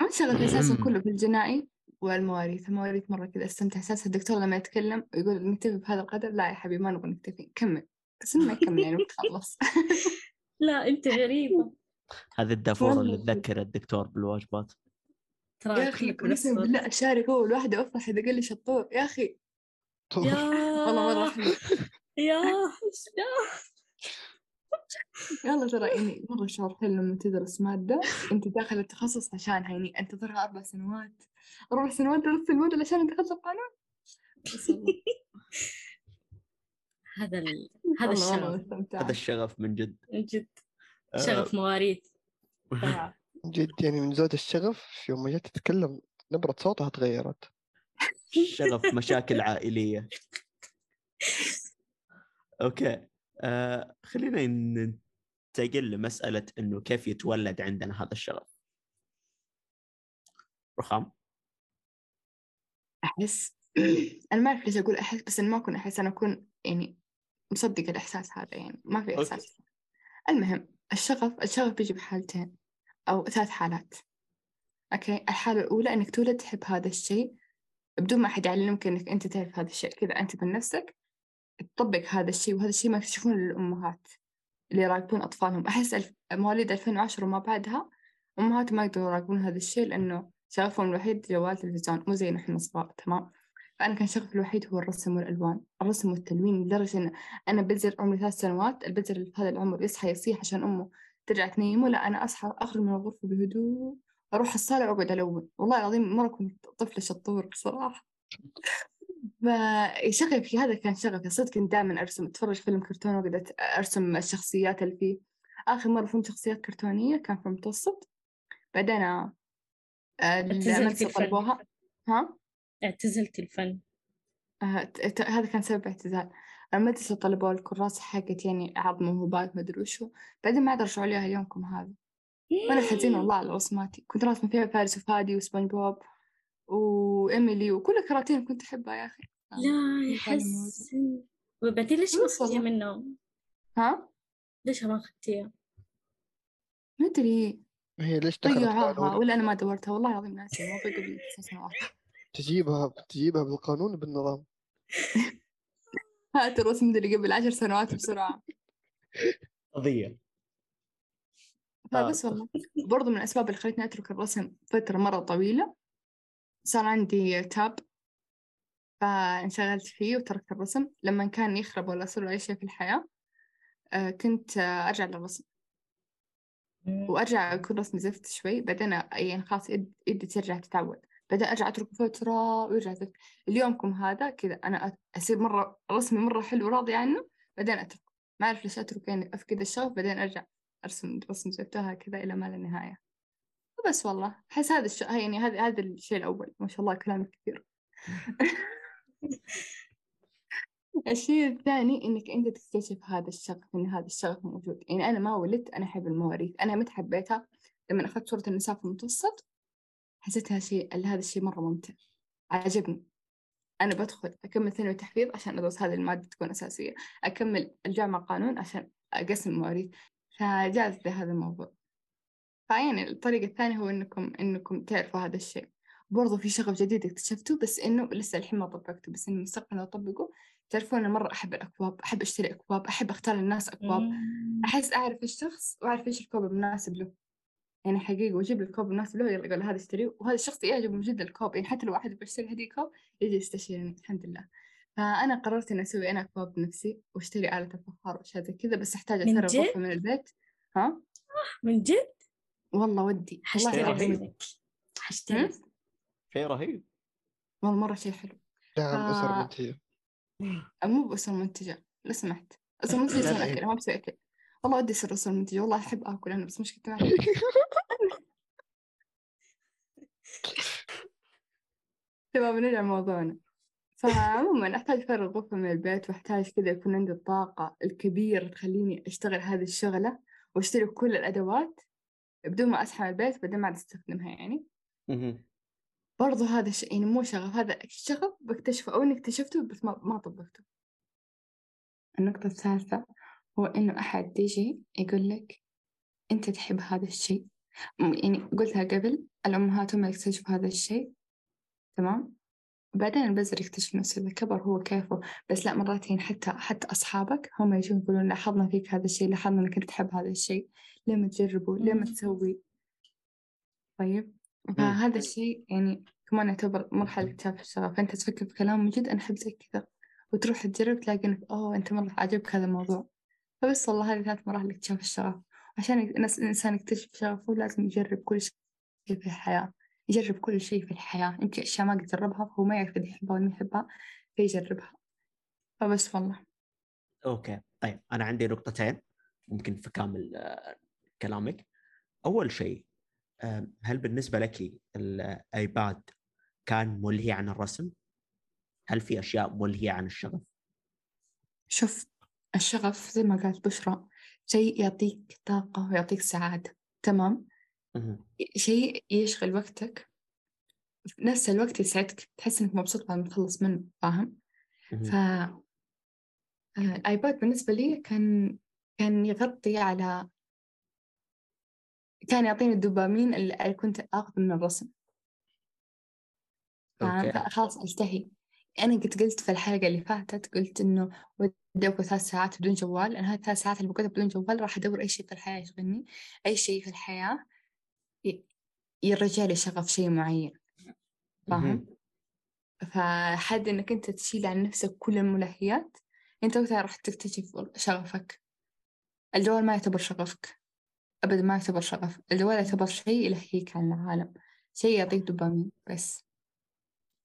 أنا شغفي أساسا كله في الجنائي والمواريث. المواريث مرة كذا أستمتع. أساسا الدكتور لما يتكلم ويقول نكتفي بهذا القدر. لا يا حبيبي ما نبغى نكتفي. كمل. بس ما يكمل يعني بتخلص لا أنت غريبة. هذه الدافوره اللي. تذكر الدكتور بالواجبات. ترى يا قسما الوضع. بالله أشارك أول واحدة أفرح إذا قال لي شطور. يا أخي. يا والله حلو يا يلا ترى يعني مرة شعور حلو لما تدرس مادة أنت داخل التخصص عشانها يعني أنتظرها أربع سنوات. أربع سنوات درست المادة عشان دخلت القانون؟ هذا ال... هذا الشغف. هذا الشغف من جد. من جد. آه، شغف مواريث. جد يعني من زود الشغف يوم ما جت تتكلم نبرة صوتها تغيرت. شغف مشاكل عائلية. okay. آه خلينا ننتقل لمسألة إنه كيف يتولد عندنا هذا الشغف. رخام؟ أحس أنا ما أعرف ليش أقول أحس بس أنا ما أكون أحس أنا أكون يعني مصدقة الإحساس هذا يعني ما في okay. إحساس. المهم الشغف الشغف بيجي بحالتين أو ثلاث حالات. okay؟ الحالة الأولى إنك تولد تحب هذا الشيء بدون ما أحد يعلمك إنك أنت تعرف هذا الشيء. كذا أنت من نفسك تطبق هذا الشيء وهذا الشيء ما يكتشفونه للأمهات اللي يراقبون أطفالهم. أحس. مواليد 2010 وما بعدها أمهات ما يقدروا يراقبون هذا الشيء لأنه شغفهم الوحيد جوال تلفزيون مو زي نحن صغار تمام؟ فأنا كان شغفي الوحيد هو الرسم والألوان الرسم والتلوين لدرجة إن أنا بزر عمري ثلاث سنوات البزر في هذا العمر يصحى يصيح عشان أمه ترجع تنيمه لا أنا أصحى أخرج من الغرفة بهدوء أروح الصالة وأقعد ألون. والله العظيم مرة كنت طفلة شطورة بصراحة. فشغفي هذا كان شغفي. صدق كنت دائما أرسم أتفرج فيلم كرتون وأقعد أرسم الشخصيات اللي فيه. آخر مرة فهمت شخصيات كرتونية كان في المتوسط. بعدين آه، الفن. طلبوها ها؟ اعتزلت الفن آه، هذا كان سبب اعتزال. المدرسة طلبوا الكراسة حقت يعني عرض موهوبات مدري وشو. بعدين ما عاد رجعوا لي إياها يومكم هذا. وأنا حزينة والله على رسماتي كنت راسمة فيها فارس وفادي وسبونج بوب. وإيميلي وكل الكراتين كنت أحبها يا أخي. لا كان حسن. وبعدين ليش ما أخذتيها. منهم؟ ها؟ ليش ما أخذتيها؟ ما أدري. هي ليش دخلت ضيعوها ولا أنا ما دورتها. والله العظيم ناسي الموضوع قبل تسع سنوات تجيبها تجيبها بالقانون وبالنظام. هات الرسم اللي قبل عشر سنوات بسرعة. قضية. فبس والله. برضو من الأسباب اللي خلتني أترك الرسم فترة مرة طويلة صار عندي تاب فانشغلت فيه وتركت الرسم. لما كان يخرب ولا يصير أي شيء في الحياة آه، كنت أرجع للرسم. وأرجع أكون رسمي زفت شوي. بعدين يعني خلاص يد- يدي ترجع تتعود. بعدين أرجع أترك فترة ويرجع زفت. اليومكم هذا كذا أنا أصير مرة رسمي مرة حلو وراضي عنه بعدين أترك ما أعرف ليش أترك يعني أفقد الشغف بعدين أرجع أرسم رسم زفت هكذا إلى ما لا نهاية. وبس والله أحس هذا الشيء يعني هذا هذا الشيء الأول. ما شاء الله كلامك كثير. الشيء الثاني إنك أنت تكتشف هذا الشغف إن هذا الشغف موجود. يعني أنا ما ولدت أنا أحب المواريث. أنا متى حبيتها؟ لما أخذت صورة النساء في المتوسط حسيتها شيء هذا الشيء مرة ممتع. عجبني. أنا بدخل أكمل ثانوي تحفيظ عشان أدرس هذه المادة تكون أساسية. أكمل الجامعة قانون عشان أقسم مواريث فجاز هذا الموضوع. فيعني الطريقة الثانية هو إنكم إنكم تعرفوا هذا الشيء. برضو في شغف جديد اكتشفته بس إنه لسه الحين ما طبقته بس إنه مستقبلا أطبقه تعرفون أنا مرة أحب الأكواب أحب أشتري أكواب أحب أختار للناس أكواب. مم. أحس أعرف الشخص وأعرف إيش الكوب المناسب له. يعني حقيقة وأجيب له الكوب المناسب له يلا يقول هذا اشتريه. وهذا الشخص يعجبه من جد الكوب يعني حتى لو واحد بشتري هدية كوب يجي يستشيرني الحمد لله. فأنا قررت إني أسوي أنا أكواب بنفسي وأشتري آلة الفخار وأشياء زي كذا بس أحتاج من جد؟ غرفة من البيت. ها؟ من جد؟ والله ودي حشتري رهيب. منك حشتري؟ شيء رهيب. والله مرة شيء حلو. دعم أسر آه. منتجة مو بأسر منتجة. لو سمحت. أسر منتجة لا، أكل. ما بسوي أكل. والله ودي أصير أسر منتجة. والله أحب آكل أنا بس مشكلتي ما تمام نرجع لموضوعنا. فعموما أحتاج أفرغ غرفة من البيت وأحتاج كذا يكون عندي الطاقة الكبيرة تخليني أشتغل هذه الشغلة وأشتري كل الأدوات. بدون ما أصحى من البيت بعدين ما عاد أستخدمها يعني. برضو هذا الشيء يعني مو شغف هذا شغف بكتشفه أو إني اكتشفته بس ما ما طبقته. النقطة الثالثة هو إنه أحد يجي يقول لك أنت تحب هذا الشيء. يعني قلتها قبل الأمهات هم اللي يكتشفوا هذا الشيء. تمام؟ بعدين البزر يكتشف نفسه إذا كبر هو كيفه بس لا مرات يعني حتى حتى أصحابك هم يجون يقولون لاحظنا فيك هذا الشيء لاحظنا إنك أنت تحب هذا الشيء ليه ما تجربه ليه ما. تسوي. طيب فهذا الشيء يعني كمان يعتبر مرحلة اكتشاف الشغف. فأنت تفكر في كلام من جد أنا أحب زي كذا. وتروح تجرب تلاقي إنك أوه أنت مرة عجبك هذا الموضوع. فبس والله هذه ثلاث مراحل اكتشاف الشغف. عشان الإنسان يكتشف شغفه لازم يجرب كل شيء في الحياة. يجرب كل شيء في الحياة يمكن أشياء ما قد جربها فهو ما يعرف إذا يحبها ولا ما يحبها فيجربها فبس والله أوكي طيب أنا عندي نقطتين ممكن في كامل كلامك أول شيء هل بالنسبة لك الآيباد كان ملهي عن الرسم؟ هل في أشياء ملهية عن الشغف؟ شوف الشغف زي ما قالت بشرى شيء يعطيك طاقة ويعطيك سعادة تمام. شيء يشغل وقتك. في نفس الوقت يسعدك. تحس إنك مبسوط بعد ما تخلص منه فاهم. ف آه، الآيباد بالنسبة لي كان كان يغطي على كان يعطيني الدوبامين اللي كنت آخذه من الرسم. فخلاص ألتهي. أنا قد قلت في الحلقة اللي فاتت قلت إنه ودي أقعد ثلاث ساعات بدون جوال. أنا هذه الثلاث ساعات اللي بقعدها بدون جوال راح أدور أي شيء في الحياة يشغلني أي شيء في الحياة. ي- يرجع لي شغف شيء معين فاهم؟ فحد إنك أنت تشيل عن نفسك كل الملهيات أنت وقتها راح تكتشف شغفك. الجوال ما يعتبر شغفك. أبدا ما يعتبر شغف. الجوال يعتبر شيء يلهيك عن العالم. شيء يعطيك دوبامين بس.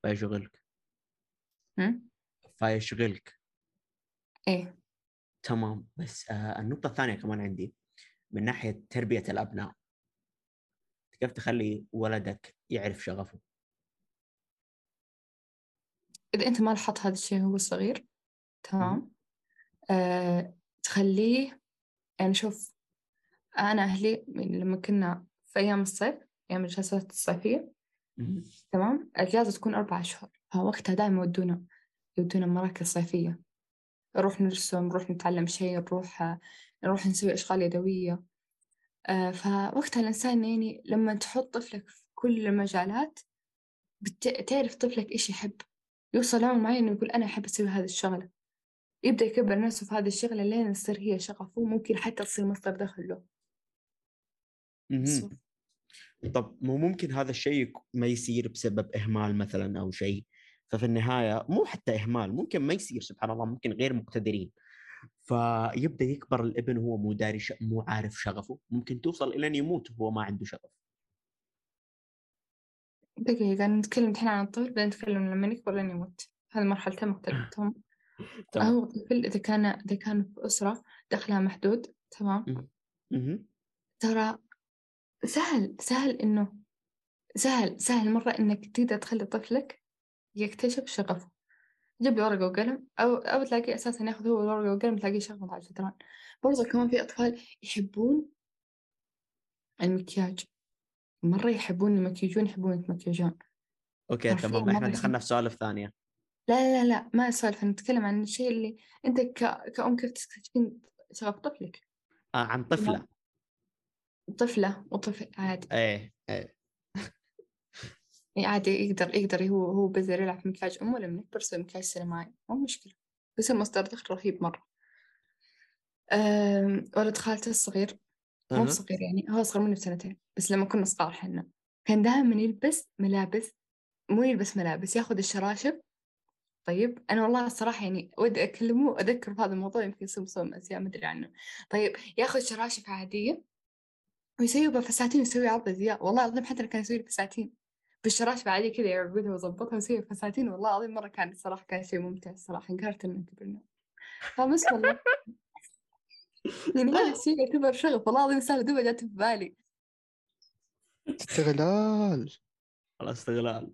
فيشغلك. هم؟ فيشغلك. إيه. تمام. بس آه النقطة الثانية كمان عندي من ناحية تربية الأبناء. كيف تخلي ولدك يعرف شغفه؟ إذا أنت ما لاحظت هذا الشيء وهو صغير تمام؟ آه تخليه يعني شوف أنا أهلي من لما كنا في أيام الصيف أيام الجلسات الصيفية. تمام؟ الإجازة تكون أربع أشهر فوقتها دائما يودونا يودونا مراكز صيفية. نروح نرسم نروح نتعلم شيء نروح نروح نسوي أشغال يدوية. فوقتها الإنسان يعني لما تحط طفلك في كل المجالات بتعرف طفلك إيش يحب. يوصل عمر معين إنه يقول أنا أحب أسوي هذه الشغلة. يبدأ يكبر نفسه في هذه الشغلة لين تصير هي شغفه ممكن حتى تصير مصدر دخل له. طب مو ممكن هذا الشيء ما يصير بسبب إهمال مثلا أو شيء؟ ففي النهاية مو حتى إهمال ممكن ما يصير سبحان الله ممكن غير مقتدرين. فيبدأ يكبر الإبن هو مو داري ش... مو عارف شغفه ممكن توصل إلى أن يموت وهو ما عنده شغف. دقيقة نتكلم الحين عن الطفل بعدين نتكلم لما يكبر لين يموت. هذه مرحلتين مختلفة تمام. تمام هو طفل إذا كان إذا كان في أسرة دخلها محدود تمام. ترى سهل سهل إنه سهل سهل مرة إنك تقدر تخلي طفلك يكتشف شغفه. جيب له ورقة وقلم أو أو تلاقيه أساسا ياخذ هو الورقة والقلم تلاقيه شغفه على الشطرنج برضه كمان في أطفال يحبون المكياج. مرة يحبون المكياجون يحبون يتمكيجون أوكي حرفياً تمام. إحنا مرة دخلنا في سوالف ثانية. لا لا لا ما أسولف أنا أتكلم عن الشيء اللي أنت ك... كأم كيف تكتشفين شغف طفلك. آه عن طفلة. طفلة وطفل عادي. إيه إيه. يعني عادي يقدر يقدر هو هو بيقدر يلعب في مكياج أمه لما يكبر يسوي مكياج سينمائي مو مشكلة. بيصير مصدر دخل رهيب مرة. أم... ولد خالته الصغير مو أها. بصغير يعني هو أصغر مني بسنتين بس لما كنا صغار حنا. كان دائما يلبس ملابس مو يلبس ملابس ياخذ الشراشف طيب أنا والله الصراحة يعني ودي أكلمه وأذكر في هذا الموضوع يمكن يسوي مسوي أشياء ما أدري عنه. طيب ياخذ شراشف عادية ويسوي بها فساتين ويسوي عرض أزياء. والله العظيم حتى لو كان يسوي فساتين. بالشراشف عادية كذا يعقدها ويظبطها ويسوي فساتين والله العظيم مرة كان الصراحة كان شيء ممتع الصراحة انقهرت إنه كبرنا. فبس والله. يعني هذا الشيء يعتبر شغف والله العظيم سالفة دوبها جات في بالي. استغلال. خلاص استغلال.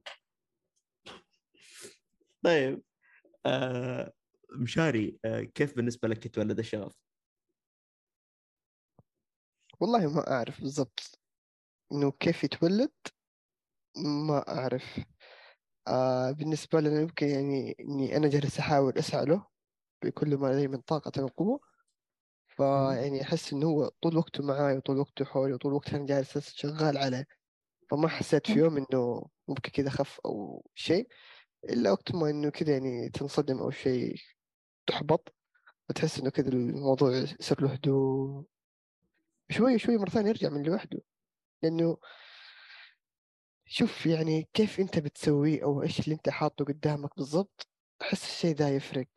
طيب آه مشاري آه كيف بالنسبة لك يتولد الشغف؟ والله ما أعرف بالضبط إنه كيف يتولد. ما أعرف. آه بالنسبة لنا يمكن يعني إني أنا جالس أحاول أسعى له بكل ما لدي من طاقة وقوة فيعني أحس إنه هو طول وقته معاي وطول وقته حولي وطول وقته أنا جالس شغال عليه. فما حسيت في يوم إنه ممكن كذا خف أو شيء إلا وقت ما إنه كذا يعني تنصدم أو شيء تحبط. فتحس إنه كذا الموضوع يصير له هدوء. شوي شوي مرة ثانية يرجع من لوحده. لأنه شوف يعني كيف أنت بتسويه أو إيش اللي أنت حاطه قدامك بالضبط أحس الشيء ذا يفرق.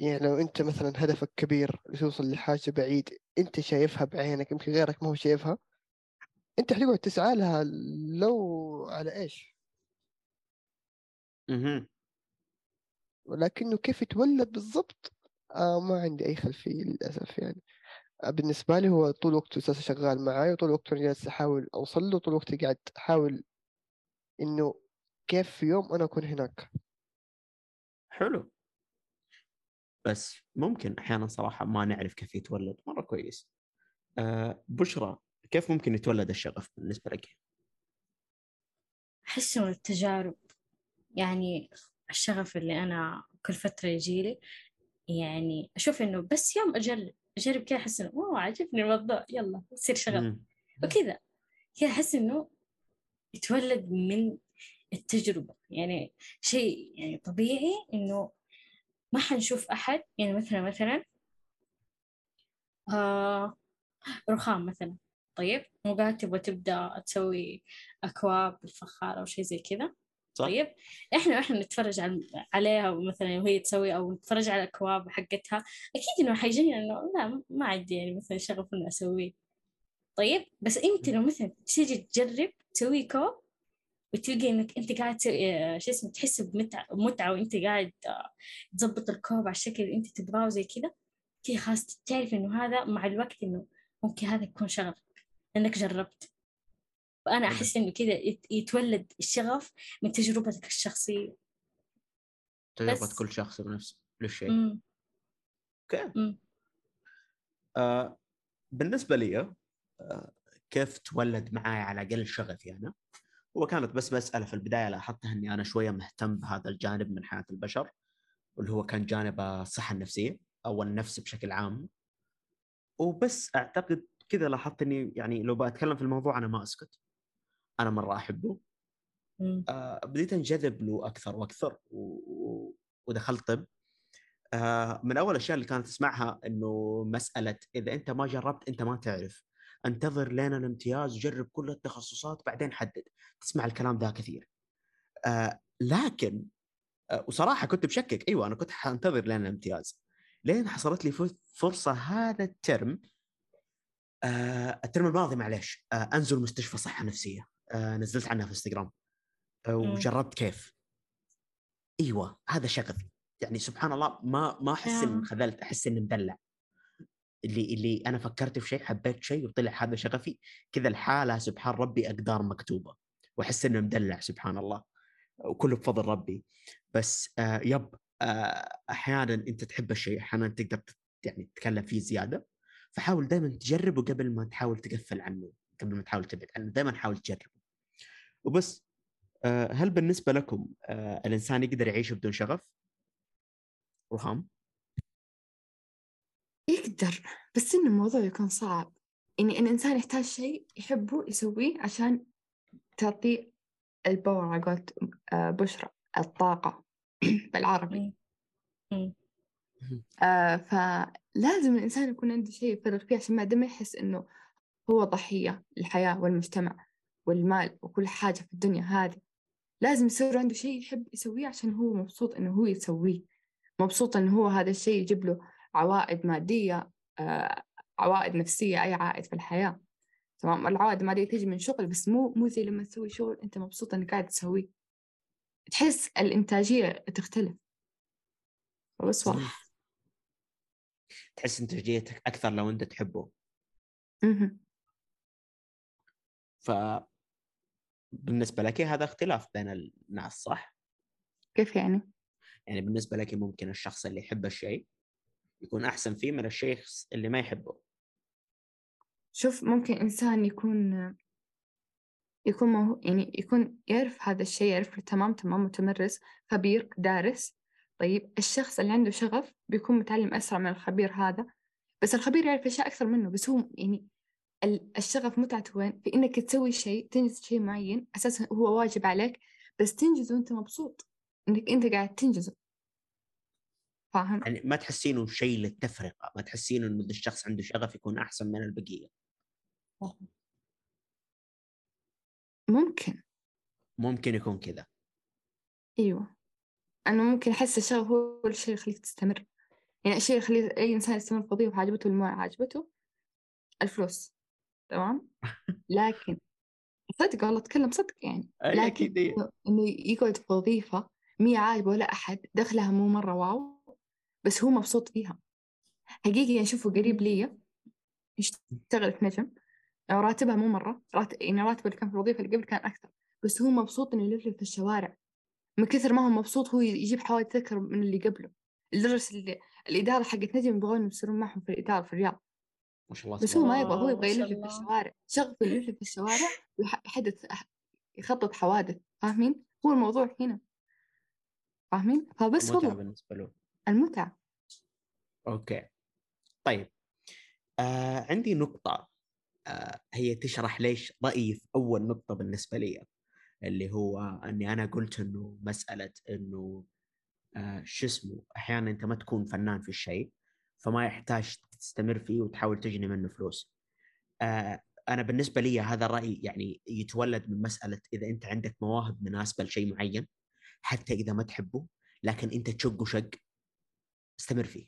يعني لو أنت مثلا هدفك كبير توصل لحاجة بعيد أنت شايفها بعينك يمكن غيرك ما هو شايفها أنت حتقعد تسعى لها لو على إيش؟ مهم. ولكنه كيف يتولد بالضبط آه ما عندي أي خلفية للأسف يعني. بالنسبة لي هو طول وقته أساسا شغال معاي وطول وقته أنا جالس أحاول أوصل له طول وقتي قاعد أحاول إنه كيف في يوم أنا أكون هناك. حلو. بس ممكن أحيانا صراحة ما نعرف كيف يتولد مرة كويس. آه بشرى كيف ممكن يتولد الشغف بالنسبة لك؟ أحس من التجارب. يعني الشغف اللي أنا كل فترة يجيلي يعني أشوف إنه بس يوم أجرب أجرب كذا أحس إنه أوه عجبني الموضوع يلا يصير شغف مم. وكذا كذا أحس إنه يتولد من التجربة. يعني شيء يعني طبيعي إنه ما حنشوف أحد يعني مثلا مثلا آه رخام مثلا. طيب مو قاعد تبغى تبدأ تسوي أكواب بالفخار أو شيء زي كذا. صح؟ طيب إحنا إحنا نتفرج على عليها مثلا وهي تسوي أو نتفرج على الاكواب حقتها. أكيد إنه حيجينا انه لا ما عندي يعني مثلا شغف انه أسويه. طيب بس أنت لو مثلا تيجي تجرب تسوي كوب وتلقي إنك أنت قاعد آه، شو اسمه تحس بمتعه متعة وأنت قاعد آه، تظبط الكوب على الشكل اللي أنت تبغاه وزي كذا كذا خلاص تعرف إنه هذا مع الوقت إنه ممكن هذا يكون شغف لأنك جربت. فانا حلو. أحس إنه كذا يت- يتولد الشغف من تجربتك الشخصية. تجربة بس. كل شخص بنفسه للشيء. امم أوكي. امم آه بالنسبة لي آه كيف تولد معي على الأقل شغفي أنا هو كانت بس مسألة في البداية لاحظتها إني أنا شوية مهتم بهذا الجانب من حياة البشر واللي هو كان جانب الصحة النفسية أو النفس بشكل عام. وبس أعتقد كذا لاحظت إني يعني لو بتكلم في الموضوع أنا ما أسكت. أنا مرة أحبه. آه بديت أنجذب له أكثر وأكثر و... و- ودخلت طب. آه من أول الأشياء اللي كانت اسمعها إنه مسألة إذا أنت ما جربت أنت ما تعرف. انتظر لين الامتياز جرب كل التخصصات بعدين حدد. تسمع الكلام ذا كثير. آه لكن آه وصراحة كنت بشكك. أيوه أنا كنت حانتظر لين الامتياز. لين حصلت لي فر- فرصة هذا الترم آه الترم الماضي معليش آه أنزل مستشفى صحة نفسية. نزلت عنها في إنستغرام. آه. وجربت كيف. إيوه هذا شغفي يعني سبحان الله ما ما أحس اني آه. انخذلت أحس إني مدلع. اللي اللي أنا فكرت في شيء حبيت شيء وطلع هذا شغفي. كذا الحالة سبحان ربي أقدار مكتوبة. وأحس إني مدلع سبحان الله. وكله بفضل ربي. بس آه يب آه أحيانا أنت تحب الشيء أحيانا تقدر يعني تتكلم فيه زيادة. فحاول دائما تجربه قبل ما تحاول تقفل عنه قبل ما تحاول تبعد عنه. دائما حاول تجربه. وبس. آه هل بالنسبة لكم آه الإنسان يقدر يعيش بدون شغف؟ رهام يقدر بس إن الموضوع يكون صعب. يعني الإنسان يحتاج شيء يحبه يسويه عشان تعطيه الباور على قولة آه، بشرى الطاقة بالعربي. آه فلازم الإنسان يكون عنده شيء يفرغ فيه عشان ما يحس إنه هو ضحية للحياة والمجتمع. والمال وكل حاجة في الدنيا هذه لازم يصير عنده شيء يحب يسويه عشان هو مبسوط إنه هو يسويه. مبسوط إنه هو هذا الشيء يجيب له عوائد مادية آه عوائد نفسية أي عائد في الحياة. تمام؟ العوائد المادية تيجي من شغل بس مو مو زي لما تسوي شغل أنت مبسوط إنك قاعد تسويه. تحس الإنتاجية تختلف. بس والله تحس إنتاجيتك أكثر لو أنت تحبه. ف بالنسبة لك هذا اختلاف بين الناس صح؟ كيف يعني؟ يعني بالنسبة لك ممكن الشخص اللي يحب الشيء يكون أحسن فيه من الشخص اللي ما يحبه شوف ممكن إنسان يكون يكون مو يعني يكون يعرف هذا الشيء يعرف تمام تمام متمرس خبير دارس طيب الشخص اللي عنده شغف بيكون متعلم أسرع من الخبير هذا بس الخبير يعرف أشياء أكثر منه بس هو يعني الشغف متعته وين؟ في إنك تسوي شيء تنجز شيء معين أساسا هو واجب عليك بس تنجزه وأنت مبسوط إنك أنت قاعد تنجزه. فاهم؟ يعني ما تحسينه شيء للتفرقة ما تحسين إنه الشخص عنده شغف يكون أحسن من البقية. ممكن. ممكن يكون كذا. أيوة. أنا ممكن أحس الشغف هو الشيء اللي يخليك تستمر. يعني الشيء اللي يخلي أي إنسان يستمر في وظيفة عجبته ولا ما عجبته الفلوس. تمام؟ لكن صدق والله أتكلم صدق يعني. لكن. إنه- إنه يقعد في وظيفة مي عاجبه ولا أحد دخلها مو مرة واو بس هو مبسوط فيها. حقيقي يعني شوفوا قريب لي يشتغل في نجم راتبها مو مرة راتب يعني راتبه اللي كان في الوظيفة اللي قبل كان أكثر بس هو مبسوط إنه يلفلف في الشوارع. من كثر ما هو مبسوط هو يجيب حوادث أكثر من اللي قبله. لدرجة اللي الإدارة حقت نجم يبغون يصيرون معهم في الإدارة في الرياض. ما شاء الله بس هو ما يبغى هو يبغى يلف في. الشوارع شغف يلف في الشوارع ويحدث يخطط حوادث فاهمين؟ هو الموضوع هنا فاهمين؟ فبس متعه والله بالنسبة له المتعة أوكي طيب آه عندي نقطة آه هي تشرح ليش رأيي في أول نقطة بالنسبة لي اللي هو إني أنا قلت إنه مسألة إنه آه شو اسمه أحيانا أنت ما تكون فنان في الشيء فما يحتاج تستمر فيه وتحاول تجني منه فلوس. آه أنا بالنسبة لي هذا الرأي يعني يتولد من مسألة إذا أنت عندك مواهب مناسبة لشيء معين حتى إذا ما تحبه لكن أنت تشق وشق استمر فيه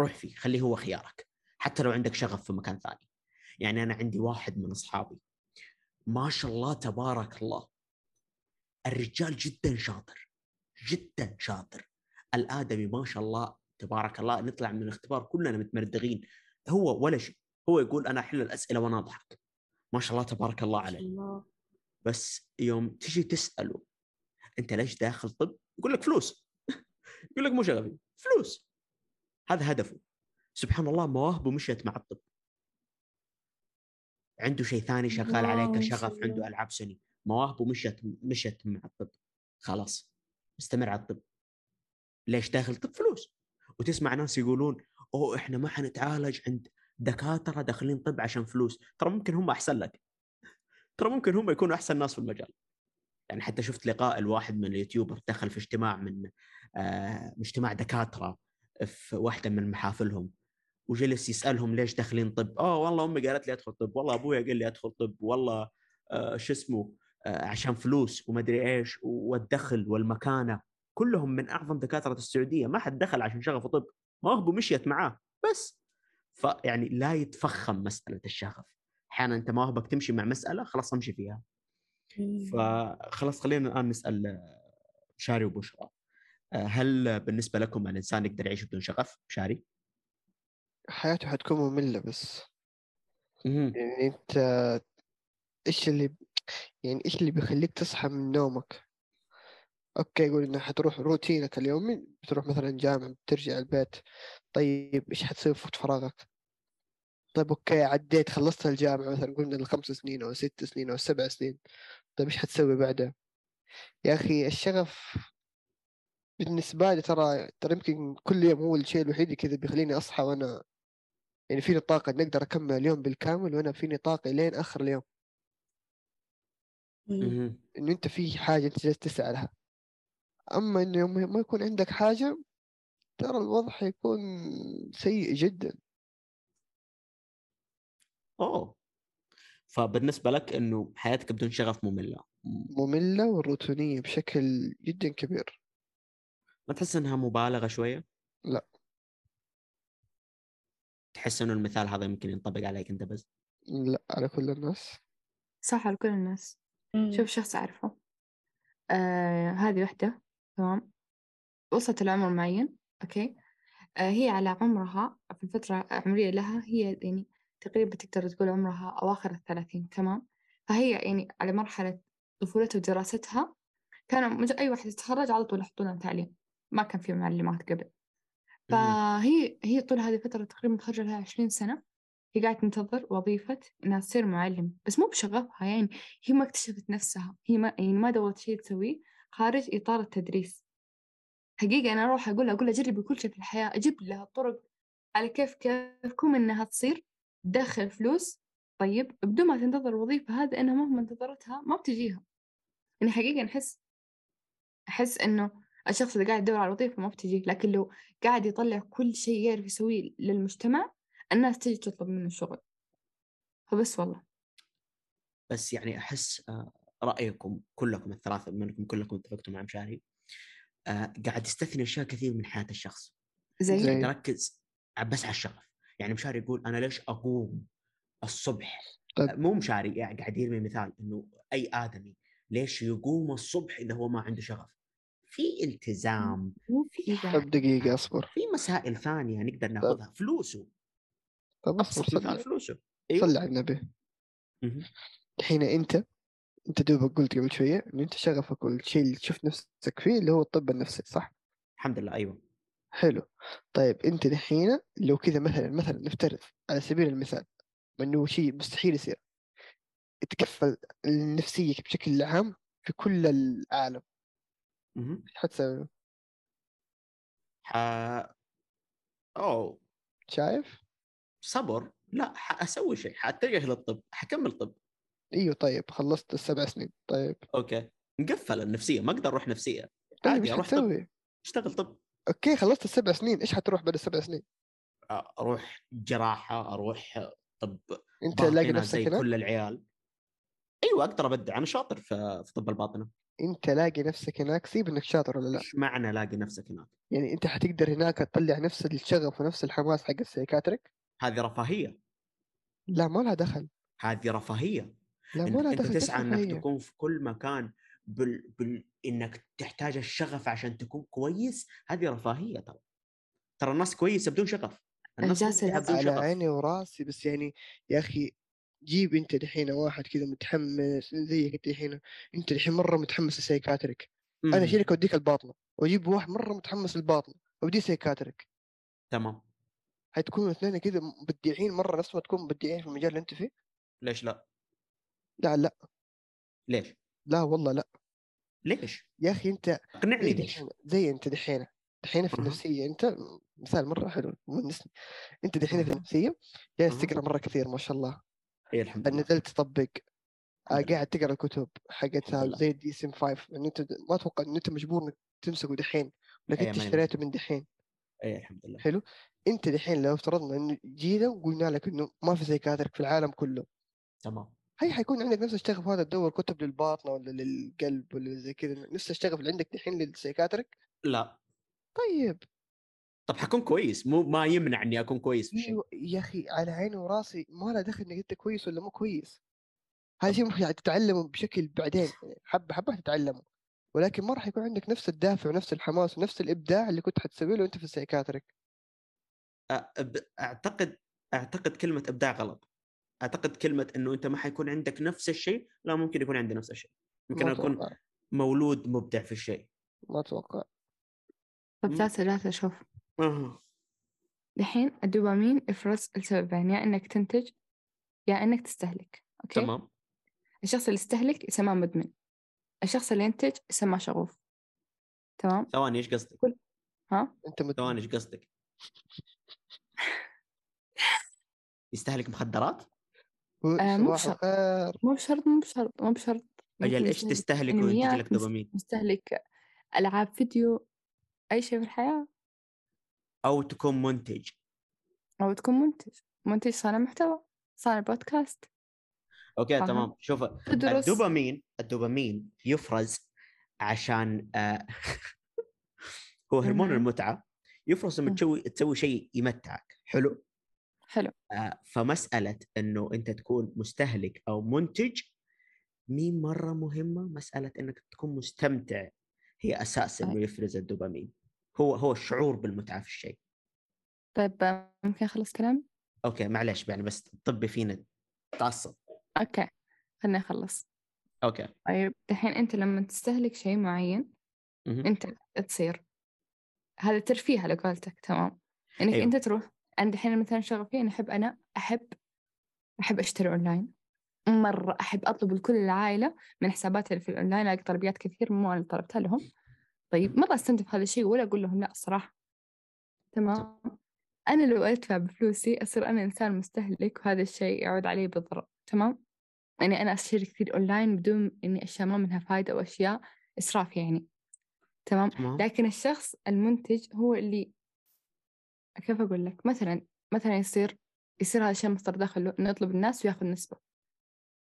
روح فيه خليه هو خيارك حتى لو عندك شغف في مكان ثاني. يعني أنا عندي واحد من أصحابي ما شاء الله تبارك الله الرجال جدا شاطر جدا شاطر. الآدمي ما شاء الله تبارك الله نطلع من الاختبار كلنا متمردغين. هو ولا شيء هو يقول أنا أحل الأسئلة وأنا أضحك. ما شاء الله تبارك الله عليه. الله. بس يوم تجي تسأله أنت ليش داخل طب؟ يقول لك فلوس. يقول لك مو شغفي فلوس. هذا هدفه. سبحان الله مواهبه مشيت مع الطب. عنده شيء ثاني شغال عليه كشغف عنده. ألعاب سني مواهبه مشت مشت مع الطب. خلاص استمر على الطب. ليش داخل طب؟ فلوس. وتسمع ناس يقولون أوه إحنا ما حنتعالج عند دكاترة داخلين طب عشان فلوس. ترى ممكن هم أحسن لك. ترى ممكن هم يكونوا أحسن ناس في المجال. يعني حتى شفت لقاء الواحد من اليوتيوبر دخل في اجتماع من آه اجتماع دكاترة في واحدة من محافلهم وجلس يسألهم ليش داخلين طب؟ آه والله أمي قالت لي أدخل طب، والله أبويا قال لي أدخل طب، والله آه شو اسمه آه عشان فلوس ومدري إيش والدخل والمكانة. كلهم من أعظم دكاترة السعودية ما حد دخل عشان شغفه طب، مواهبه مشيت معاه بس. فيعني لا يتفخم مسألة الشغف، أحيانا أنت مواهبك تمشي مع مسألة خلاص امشي فيها، فخلاص خلينا الآن نسأل آه، شاري وبشرى. آه، هل بالنسبة لكم الإنسان يقدر يعيش بدون شغف؟ شاري؟ حياته حتكون مملة بس. يعني أنت إيش اللي يعني إيش اللي بيخليك تصحى من نومك؟ okay قول انك حتروح روتينك اليومي بتروح مثلا جامعة بترجع البيت. طيب إيش حتسوي في وقت فراغك؟ طيب okay عديت خلصت الجامعة مثلا قلنا الخمس سنين أو ست سنين أو سبع سنين. طيب إيش حتسوي بعدها؟ يا أخي الشغف بالنسبة لي ترى ترى يمكن كل يوم هو الشيء الوحيد اللي كذا بيخليني أصحى وأنا يعني فيني طاقة إني أقدر أكمل اليوم بالكامل وأنا فيني طاقة لين آخر اليوم. إنه أنت في حاجة أنت جالس تسعى لها. أما إنه يوم ما يكون عندك حاجة ترى الوضع حيكون سيء جدا. أوه. فبالنسبة لك إنه حياتك بدون شغف مملة. م- مملة وروتينية بشكل جدا كبير. ما تحس إنها مبالغة شوية؟ لا. تحس إنه المثال هذا يمكن ينطبق عليك أنت بس؟ لا على كل الناس. صح لكل الناس. شوف شخص أعرفه. آه هذه وحدة. تمام؟ وصلت العمر معين أوكي؟ آه هي على عمرها في الفترة العمرية لها هي يعني تقريبا تقدر تقول عمرها أواخر الثلاثين تمام؟ فهي يعني على مرحلة طفولتها ودراستها كانوا مج- أي واحدة تتخرج على طول يحطونها تعليم ما كان في معلمات قبل. فهي هي طول هذه الفترة تقريبا متخرجة لها عشرين سنة هي قاعدة تنتظر وظيفة إنها تصير معلم بس مو بشغفها يعني هي ما اكتشفت نفسها هي ما يعني ما دورت شيء تسويه. خارج إطار التدريس. حقيقة أنا أروح أقول أقول لها جربي كل شيء في الحياة أجيب لها طرق على كيف كيفكم إنها تصير تدخل فلوس. طيب بدون ما تنتظر الوظيفة هذا إنها مهما انتظرتها ما بتجيها. يعني حقيقة نحس أحس إنه الشخص اللي قاعد يدور على وظيفة ما بتجيه. لكن لو قاعد يطلع كل شيء يعرف يسويه للمجتمع الناس تجي تطلب منه شغل فبس والله. بس يعني أحس آه، رأيكم كلكم الثلاثة بما أنكم كلكم اتفقتوا مع مشاري آه، قاعد يستثني أشياء كثير من حياة الشخص. زي, تركز بس على الشغف. يعني مشاري يقول أنا ليش أقوم الصبح؟ طيب. آه، مو مشاري يعني قاعد يرمي مثال إنه أي آدمي ليش يقوم الصبح إذا هو ما عنده شغف؟ في التزام في طب دقيقة اصبر. في مسائل ثانية نقدر نأخذها. فلوسه. طب اصبر صلي فلوسه. صلي على النبي. الحين أنت أنت دوبك قلت قبل شوية انه أنت شغفك والشيء اللي تشوف نفسك فيه اللي هو الطب النفسي صح؟ الحمد لله أيوه حلو طيب أنت دحين لو كذا مثلا مثلا نفترض على سبيل المثال إنه شيء مستحيل يصير تكفل نفسيك بشكل عام في كل العالم. إيش حتسوي؟ ح... اوه شايف؟ صبر لا حاسوي شيء حاتجه للطب حكمل طب إيوه طيب خلصت السبع سنين طيب. okay. مقفل النفسية ما أقدر أروح نفسية. طيب عادي إيش حتسوي؟ أشتغل طب. okay خلصت السبع سنين إيش حتروح بعد السبع سنين؟ أروح جراحة أروح طب أنت لاقي نفسك زي هناك؟ كل العيال. إيوه أقدر أبدع. أنا شاطر في في طب الباطنة. أنت لاقي نفسك هناك؟ سيب إنك شاطر ولا لا. إيش معنى الاقي نفسك هناك؟ يعني أنت حتقدر هناك تطلع نفس الشغف ونفس الحماس حق ال psychiatric؟ هذه رفاهية. لا ما لها دخل. هذه رفاهية. لا ما أنت, تسعى إنك رفاهية؟ تكون في كل مكان بال... بال... إنك تحتاج الشغف عشان تكون كويس هذه رفاهية ترى. ترى الناس كويسة بدون شغف. الناس بدون على شغف. عيني وراسي بس يعني يا أخي جيب أنت دحين واحد كذا متحمس زيك أنت دحين أنت دحين مرة متحمس لل psychiatric أنا. اشيلك اوديك الباطنة. وأجيب واحد مرة متحمس للباطنة وأوديه psychiatric تمام. حتكونوا اثنين كذا مبدعين مرة نفس ما تكون مبدعين في المجال اللي أنت فيه؟ ليش لا؟ لا لأ ليش؟ لا والله لأ ليش؟ يا أخي أنت اقنعني زي ليش؟ زي أنت دحين دحين في. النفسية أنت مثال مرة حلو أنت دحين في. النفسية جالس. تقرا مرة كثير ما شاء الله اي الحمد لله نزلت تطبق آه،. قاعد تقرأ الكتب حقتها. زي الدي سم 5 يعني انت ما أتوقع إن أنت مجبور إنك تمسكه دحين لكن أي أنت اشتريته من دحين اي الحمد لله حلو أنت دحين لو افترضنا إنه جينا وقلنا لك إنه ما في psychiatric في العالم كله تمام هي حيكون عندك نفس الشغف هذا تدور كتب للباطنة ولا للقلب ولا زي كذا نفس الشغف اللي عندك دحين لل psychiatric؟ لا. طيب. طب حكون كويس مو ما يمنع إني أكون كويس في شيء. أيوه يا أخي على عيني وراسي ما له دخل إنك أنت كويس ولا مو كويس. هذا شيء ممكن تتعلمه بشكل بعدين يعني حبة حبة تتعلمه. ولكن ما راح يكون عندك نفس الدافع ونفس الحماس ونفس الإبداع اللي كنت حتسويه لو أنت في ال psychiatric. أعتقد أعتقد كلمة إبداع غلط. أعتقد كلمة إنه أنت ما حيكون عندك نفس الشيء لا ممكن يكون عندي نفس الشيء. ممكن أكون مولود مبدع في الشيء. ما أتوقع. طب مم. جالسة جالسة أشوف أها دحين الدوبامين يفرز لسببين يا إنك تنتج يا إنك تستهلك okay؟ تمام. الشخص اللي يستهلك يسمى مدمن. الشخص اللي ينتج يسمى شغوف. تمام؟ ثواني إيش قصدك؟ ها؟ أنت. ثواني إيش قصدك؟ يستهلك مخدرات؟ آه، مو صباح بشرط. مو بشرط مو بشرط مو بشرط إيش يستهلك تستهلك وينتج لك دوبامين؟ مستهلك ألعاب فيديو أي شيء في الحياة أو تكون منتج أو تكون منتج منتج صانع محتوى صانع بودكاست أوكي فاهم؟ تمام شوف تدرس الدوبامين الدوبامين يفرز عشان آه هو هرمون. المتعة يفرز لما مم. تسوي تسوي شيء يمتعك حلو حلو. فمسألة إنه أنت تكون مستهلك أو منتج مين مرة مهمة؟ مسألة إنك تكون مستمتع. هي أساس إنه طيب. يفرز الدوبامين. هو هو الشعور بالمتعة في الشيء. طيب ممكن أخلص كلام؟ okay معلش يعني بس طبي فينا تعصب. okay خليني أخلص. okay. طيب دحين أنت لما تستهلك شيء معين مهم. أنت تصير هذا ترفيه على قولتك تمام. إنك أيوه. أنت تروح أنا دحين مثلا شغفي أنا أحب أنا أحب أحب أشتري أونلاين. مرة أحب أطلب لكل العائلة من حساباتي اللي في الأونلاين ألاقي طلبيات كثير مو أنا طلبتها لهم. طيب مرة أستمتع بهذا الشيء ولا أقول لهم لا الصراحة. تمام؟ أنا لو أدفع بفلوسي أصير أنا إنسان مستهلك وهذا الشيء يعود علي بالضرر. تمام؟ يعني أنا أشتري كثير أونلاين بدون إني أشياء ما منها فايدة أو أشياء إسراف يعني. تمام؟ تمام. لكن الشخص المنتج هو اللي كيف أقول لك؟ مثلا مثلا يصير يصير هذا الشيء مصدر دخل له إنه يطلب الناس ويأخذ نسبة.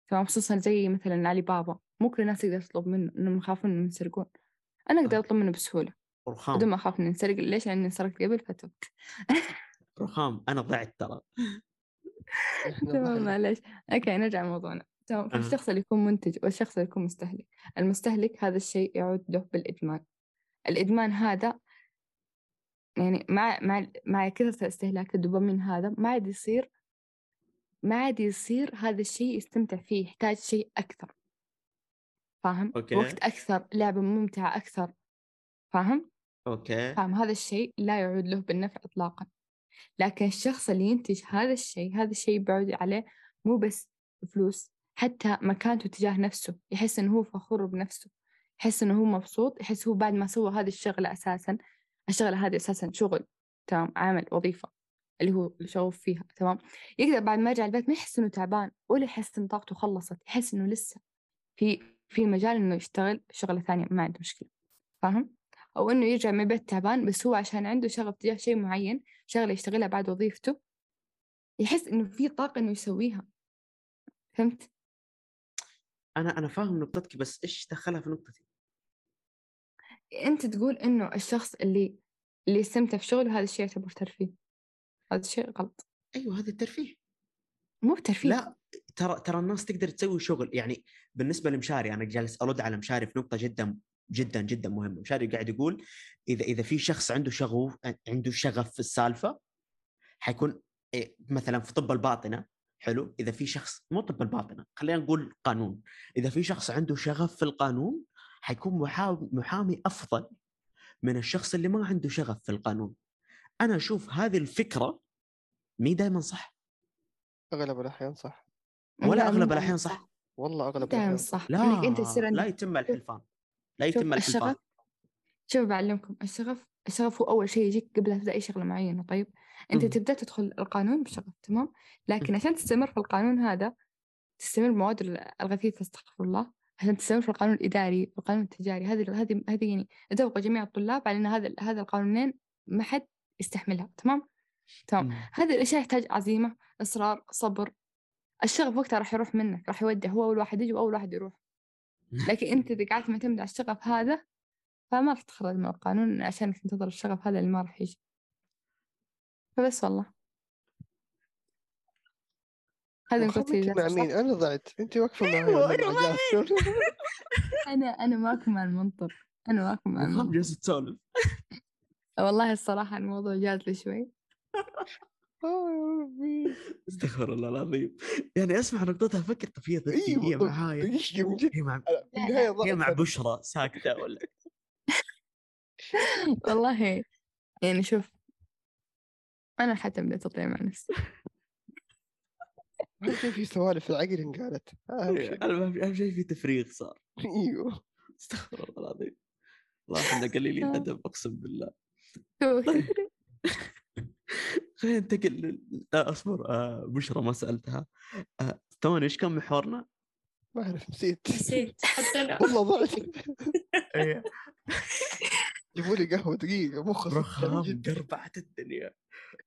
تمام؟ خصوصا زي مثلا علي بابا. مو كل الناس يقدر تطلب منه إنهم يخافون إنهم ينسرقون أنا أقدر. أطلب منه بسهولة. بدون رخام ما أخاف إني أنسرق ليش؟ لأني انسرقت قبل فتبت. رخام. أنا ضعت ترى. تمام ضحنا. معليش. أوكي نرجع لموضوعنا. تمام أها. فالشخص اللي يكون منتج والشخص اللي يكون مستهلك. المستهلك هذا الشيء يعود له بالإدمان. الإدمان هذا يعني مع مع مع كثرة استهلاك الدوبامين هذا ما عاد يصير ما عاد يصير هذا الشيء يستمتع فيه يحتاج شيء أكثر فاهم؟ okay. وقت أكثر لعبة ممتعة أكثر فاهم؟ okay فاهم هذا الشيء لا يعود له بالنفع إطلاقا لكن الشخص اللي ينتج هذا الشيء هذا الشيء بيعود عليه مو بس فلوس حتى مكانته تجاه نفسه يحس إنه هو فخور بنفسه يحس إنه هو مبسوط يحس هو بعد ما سوى هذه الشغلة أساسا الشغلة هذه أساسا شغل تمام عمل وظيفة اللي هو شغوف فيها تمام يقدر بعد ما يرجع البيت ما يحس إنه تعبان ولا يحس إن طاقته خلصت يحس إنه لسه في في مجال إنه يشتغل شغلة ثانية ما عنده مشكلة فاهم؟ أو إنه يرجع من البيت تعبان بس هو عشان عنده شغف تجاه شيء معين شغلة يشتغلها بعد وظيفته يحس إنه في طاقة إنه يسويها فهمت؟ أنا أنا فاهم نقطتك بس إيش دخلها في نقطتي؟ أنت تقول إنه الشخص اللي اللي يستمتع في شغله هذا الشيء يعتبر ترفيه. هذا الشيء غلط. أيوه هذا الترفيه. مو بترفيه. لا ترى ترى الناس تقدر تسوي شغل. يعني بالنسبة لمشاري أنا جالس أرد على مشاري في نقطة جدا جدا جدا مهمة. مشاري قاعد يقول إذا إذا في شخص عنده شغف عنده شغف في السالفة حيكون إيه، مثلا في طب الباطنة حلو. إذا في شخص مو طب الباطنة خلينا نقول قانون. إذا في شخص عنده شغف في القانون حيكون محامي, محامي أفضل من الشخص اللي ما عنده شغف في القانون. أنا أشوف هذه الفكرة مي دائما صح. أغلب الأحيان صح. ولا لا، أغلب الأحيان صح. والله أغلب الأحيان صح. لا أنت يصير لا يتم الحلفان لا شوف يتم الحلفان الشغف شوف بعلمكم. الشغف الشغف هو أول شيء يجيك قبل لا تبدأ أي شغلة معينة طيب؟ أنت مم. تبدأ تدخل القانون بشغف تمام؟ لكن عشان تستمر في القانون هذا تستمر بمواد ال- الغثيثة استغفر الله. عشان تستمر في القانون الإداري في القانون التجاري. هذه هذه هذه يعني اتفقوا جميع الطلاب على أن هذا هذا القانونين ما حد يستحملها. تمام؟ تمام. هذه الأشياء تحتاج عزيمة إصرار صبر. الشغف وقتها راح يروح منك راح يودع. هو أول واحد يجي وأول واحد يروح. لكن أنت إذا قعدت معتمد على الشغف هذا فما راح تخرج من القانون عشان تنتظر الشغف هذا اللي ما راح يجي. فبس والله. هذا انت مع؟ مين؟ أنا ضعت. انت واقفة أيوة، مع؟ أنا أنا معكم مع المنطق أنا معكم مع المنطق جالس تسولف. والله الصراحة الموضوع جاز لي شوي. ربي استغفر الله العظيم. يعني أسمع نقطتها أفكر طب هي هي طب معايا. هي مع هي مع. بشرى ساكتة ولا والله يعني شوف أنا حتى بديت أطيع مع نفسي. شيء في سوالف العقل انقالت أهم شيء. أنا ما في أهم شيء في تفريغ صار. أيوه. استغفر الله العظيم. والله إحنا قليلين آه. أدب أقسم بالله. طيب. خلينا ننتقل لا أصبر آه بشرى ما سألتها. آه توني إيش كان محورنا؟ ما أعرف نسيت. نسيت. حتى أنا. والله ضعت. إيه. جيبوا لي قهوة دقيقة مخ رخام قربعت الدنيا.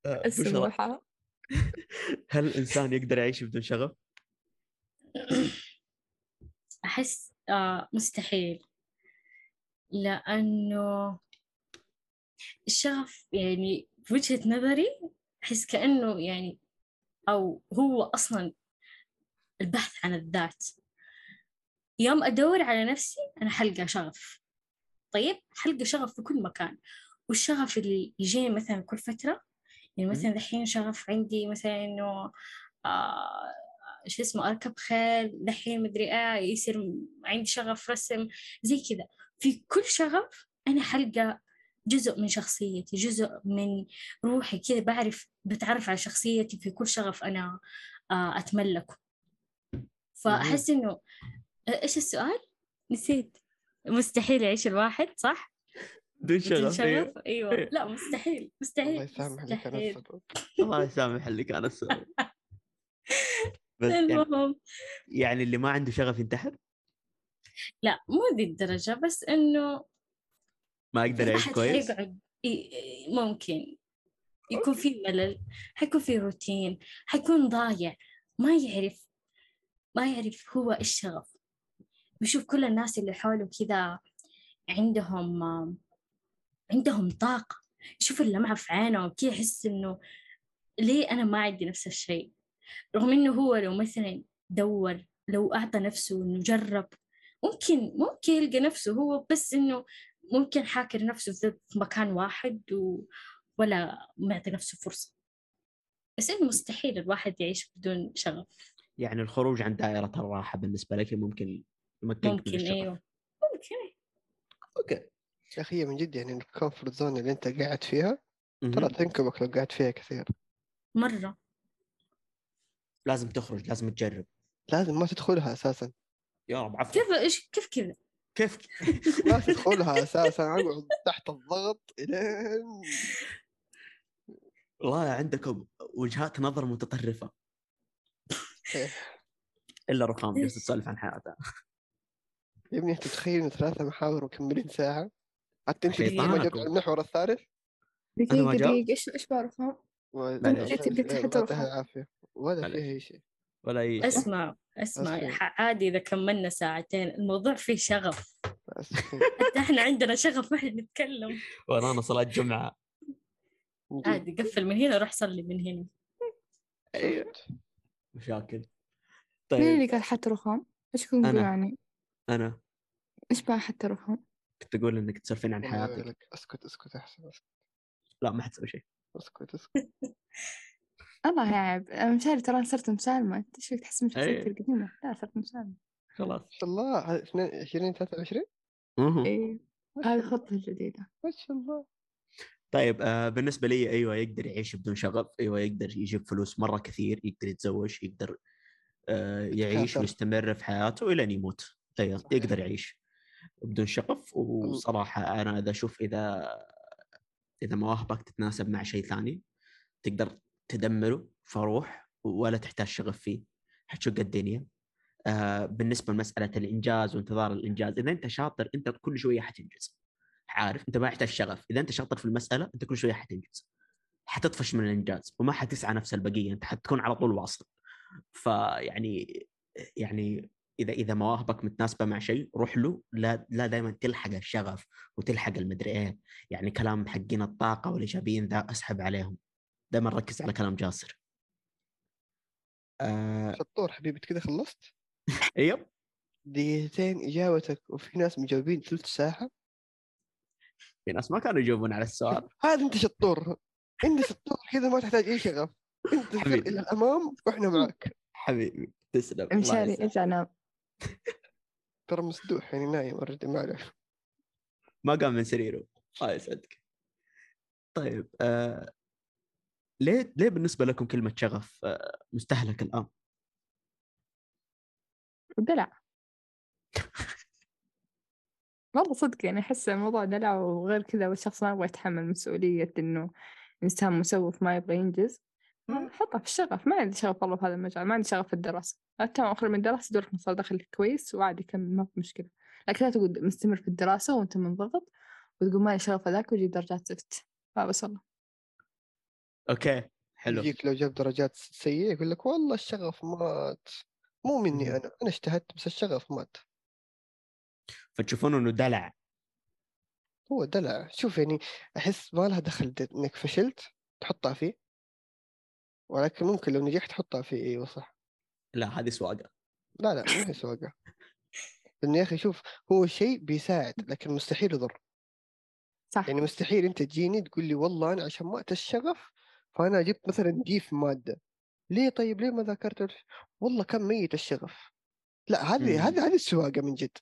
آه السموحة هل الإنسان يقدر يعيش بدون شغف؟ أحس آه مستحيل. لأنه الشغف يعني في وجهة نظري أحس كأنه يعني أو هو أصلا البحث عن الذات. يوم أدور على نفسي أنا حلقة شغف. طيب حلقة شغف في كل مكان. والشغف اللي يجيني مثلا كل فترة يعني مثلا دحين شغف عندي مثلا إنه آه شو اسمه أركب خيل دحين مدري إيه يصير عندي شغف رسم زي كذا. في كل شغف أنا حلقة جزء من شخصيتي جزء من روحي كذا بعرف بتعرف على شخصيتي في كل شغف أنا آه أتملكه. فأحس إنه إيش السؤال؟ نسيت. مستحيل يعيش الواحد صح؟ بدون بدون شغف أيوه. شغف؟ أيوه. إيه. لا مستحيل مستحيل الله يسامح لك أنا. السبب الله يسامح اللي كان السبب بس يعني, المهم. يعني اللي ما عنده شغف ينتحر؟ لا مو ذي الدرجة بس إنه ما يقدر يعيش أحد كويس؟ حيقعد ممكن. يكون في ملل حيكون في روتين حيكون ضايع ما يعرف ما يعرف هو الشغف بيشوف كل الناس اللي حوله كذا عندهم عندهم طاقة. يشوف اللمعة في عينه كذا يحس إنه ليه أنا ما عندي نفس الشيء؟ رغم إنه هو لو مثلا دور لو أعطى نفسه إنه جرب ممكن ممكن يلقى نفسه هو بس إنه ممكن حاكر نفسه في مكان واحد و... ولا معطي نفسه فرصة. بس إنه مستحيل الواحد يعيش بدون شغف. يعني الخروج عن دائرة الراحة بالنسبة لك ممكن يمكنك من ممكن. أيوه. ممكن. okay. يا أخي من جد يعني ال comfort zone اللي أنت قاعد فيها. ترى تنكبك لو قاعد فيها كثير. مرة. لازم تخرج لازم تجرب. لازم ما تدخلها أساسا. يا رب عفوا. كيف إيش كيف كذا؟ كيف؟ ما تدخلها أساسا أقعد تحت الضغط إلين. والله عندكم وجهات نظر متطرفة. إيه. إلا رخام جالس تسولف عن حياتها. يا ابني أنت تتخيل ثلاثة محاور مكملين ساعة؟ حتى أنت. ما المحور الثالث دقيقة؟ دقيقة إيش إيش بعرفها؟ ما- معليش. ما- قلت ما- حتى ما لو فيها خاف. عافية ولا. فيها أي شيء ولا أي شيء. أسمع أسمع عادي إذا كملنا ساعتين الموضوع فيه شغف حتى إحنا عندنا شغف وإحنا نتكلم ورانا من جد. عادي قفل من هنا وروح صلي من هنا أيوه مشاكل مين طيب اللي قال حتى رخام؟ إيش كنت أنا. يعني؟ أنا إيش بقى حتى رخام؟ كنت أقول إنك تسولفين عن حياتك. لك. أسكت أسكت أحسن أسكت. لا ما حتسوي شيء. أسكت أسكت. الله يا عيب. مشاري ترى صرت مسالمة أنت إيش فيك تحس من. شخصيتي القديمة؟ لا صرت مسالمة خلاص. ما شاء الله. ه- 22 23 مهم. إيه. هذه الخطة الجديدة ما شاء الله. طيب آه بالنسبة لي أيوه يقدر يعيش بدون شغف. أيوه يقدر يجيب فلوس مرة كثير يقدر يتزوج يقدر آه يعيش. ويستمر في حياته إلى أن يموت. أيوه. يقدر يعيش. بدون شغف وصراحة أنا إذا أشوف إذا إذا مواهبك تتناسب مع شيء ثاني تقدر تدمره فروح ولا تحتاج شغف فيه حتشق الدنيا. آه بالنسبة لمسألة الإنجاز وانتظار الإنجاز إذا أنت شاطر أنت كل شوية حتنجز. عارف؟ أنت ما يحتاج شغف. إذا أنت شاطر في المسألة أنت كل شوية حتنجز. حتطفش من الإنجاز وما حتسعى نفس البقية أنت حتكون على طول واصل. فيعني يعني اذا إذا مواهبك متناسبة مع شيء روح له. لا لا دائما تلحق الشغف وتلحق المدري إيه يعني كلام حقين الطاقة والايجابيين ذا أسحب عليهم. دائما ركز على كلام جاسر. آه. شطور حبيبي. كذا خلصت؟ يب دقيقتين إجابتك وفي ناس مجاوبين ثلث ساعة. في ناس ما كانوا يجاوبون على السؤال. هذا أنت شطور. أنت شطور. كذا ما تحتاج أي شغف. أنت. إلى الأمام وإحنا معك. حبيبي. تسلم. مشاري يسعدك. ارجع نام ترى مسدوح يعني نايم أوريدي ما أعرف. ما قام من سريره. الله يسعدك. طيب آه ليه ليه بالنسبة لكم كلمة شغف آه مستهلك الآن؟ دلع. والله صدق يعني أحس الموضوع دلع وغير كذا والشخص ما يبغى يتحمل مسؤولية إنه إنسان مسوف ما يبغى ينجز. حطها في الشغف ما عندي شغف والله في هذا المجال ما عندي شغف في الدراسة. أتم أخرج من الدراسة دور في مصدر دخل كويس وعادي كمل ما في مشكلة. لكن لا تقعد مستمر في الدراسة وأنت منضغط وتقول مالي شغف هذاك وتجيب درجات زفت. لا بس والله. أوكي حلو. يجيك لو جاب درجات سيئة يقول لك والله الشغف مات. مو مني مم. أنا أنا اجتهدت بس الشغف مات. فتشوفون إنه دلع. هو دلع. شوف يعني أحس ما لها دخل إنك فشلت تحطها فيه. ولكن ممكن لو نجحت تحطها فيه أيوه صح لا هذه سواقة. لا لا ما هي سواقة. لأنه يا أخي شوف هو شيء بيساعد لكن مستحيل يضر. صح. يعني مستحيل أنت تجيني تقول لي والله أنا عشان مات الشغف فأنا جبت مثلا دي في مادة. ليه طيب؟ ليه ما ذاكرت؟ والله كان ميت الشغف. لا هذه. هذه هذه السواقة من جد.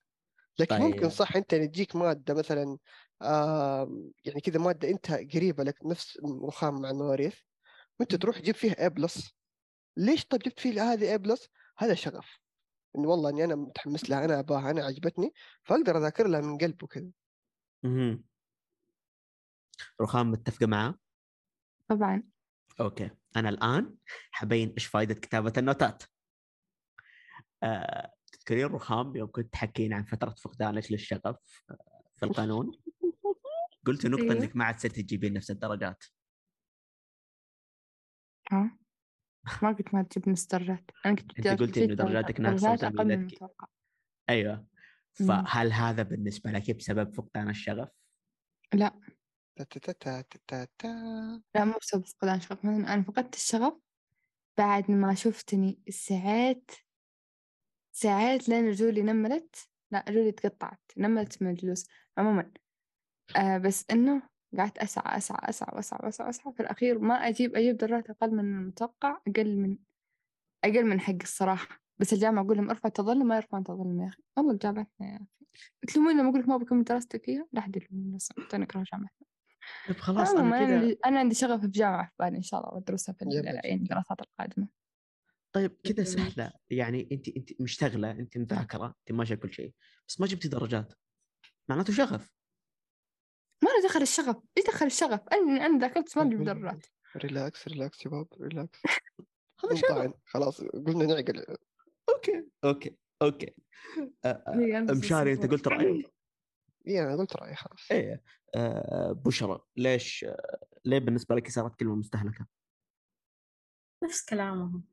لكن ممكن طيب. صح أنت تجيك مادة مثلا آه يعني كذا مادة أنت قريبة لك نفس رخام مع المواريث. وانت تروح تجيب فيها A plus ليش طيب جبت فيه هذه A plus هذا شغف. انه والله إني أنا متحمس لها أنا أباها أنا عجبتني فأقدر أذاكر لها من قلب وكذا. مهم. رخام متفقة معاه؟ طبعا. okay. أنا الآن حبين إيش فائده كتابة النوتات؟ آه، تذكرين رخام يوم كنت تحكين عن فترة فقدانك للشغف آه، في القانون؟ قلت نقطة أيوه. إنك ما عاد صرت تجيبين نفس الدرجات. ها ما قلت ما تجيب نص درجات أنا كنت أنت قلتي إنه درجاتك. المتوقع أيوه مم. فهل هذا بالنسبة لك بسبب فقدان الشغف؟ لا تا تا تا تا تا تا. لا مو بسبب فقدان شغف مثلا أنا فقدت الشغف بعد ما شفتني ساعات ساعات لين رجولي نملت لا رجولي تقطعت نملت من الجلوس عموما آه بس إنه قعدت أسعى أسعى أسعى وأسعى وأسعى وأسعى في الأخير ما أجيب أجيب درجات أقل من المتوقع أقل من أقل من حق الصراحة. بس الجامعة أقول لهم ارفع تظلم ما يرفعون تظلم يا أخي. والله جامعتنا يا أخي تلوموني لما أقول لك ما بكمل دراستي فيها؟ لا أحد يلومني بس أنا أكره جامعتنا طيب خلاص أنا كذا عندي أنا عندي شغف في جامعة في بالي إن شاء الله بدرسها في. يعني الدراسات القادمة. طيب كذا. سهلة. يعني أنت أنت مشتغلة أنت مذاكرة أنت ماشية كل شيء بس ما جبتي درجات. معناته شغف. ما له دخل الشغف إيش دخل الشغف؟ أنا أنا ذاكرت ما أجيب درجات relax relax شباب relax هذا شغف. خلاص قلنا نعقل. okay. okay okay. أ- أ- هي أنا بس مشاري أنت الصفر. قلت رأيك. اي أنا قلت رأيي خلاص. آه، بشرى ليش آه، ليه بالنسبة لك صارت كلمة مستهلكة؟ نفس كلامهم.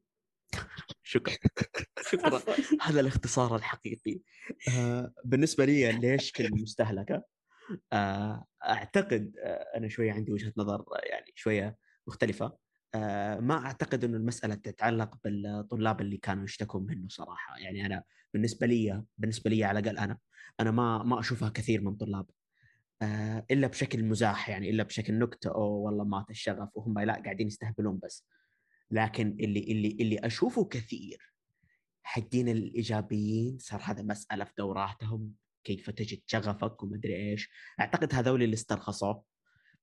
شكرا. شكرا. هذا الاختصار الحقيقي. آه بالنسبة لي ليش كل مستهلكة؟ أعتقد آه أنا شوية عندي وجهة نظر آه، يعني شوية مختلفة. آه ما أعتقد إنه المسألة تتعلق بالطلاب اللي كانوا يشتكون منه صراحة. يعني أنا بالنسبة لي بالنسبة لي على الأقل أنا أنا ما ما أشوفها كثير من طلاب. آه إلا بشكل مزاح يعني إلا بشكل نكتة أو والله مات الشغف وهم لا قاعدين يستهبلون بس. لكن اللي اللي اللي أشوفه كثير حقين الإيجابيين صار هذا مسألة في دوراتهم. كيف تجد شغفك ومدري إيش. أعتقد هذول اللي استرخصوا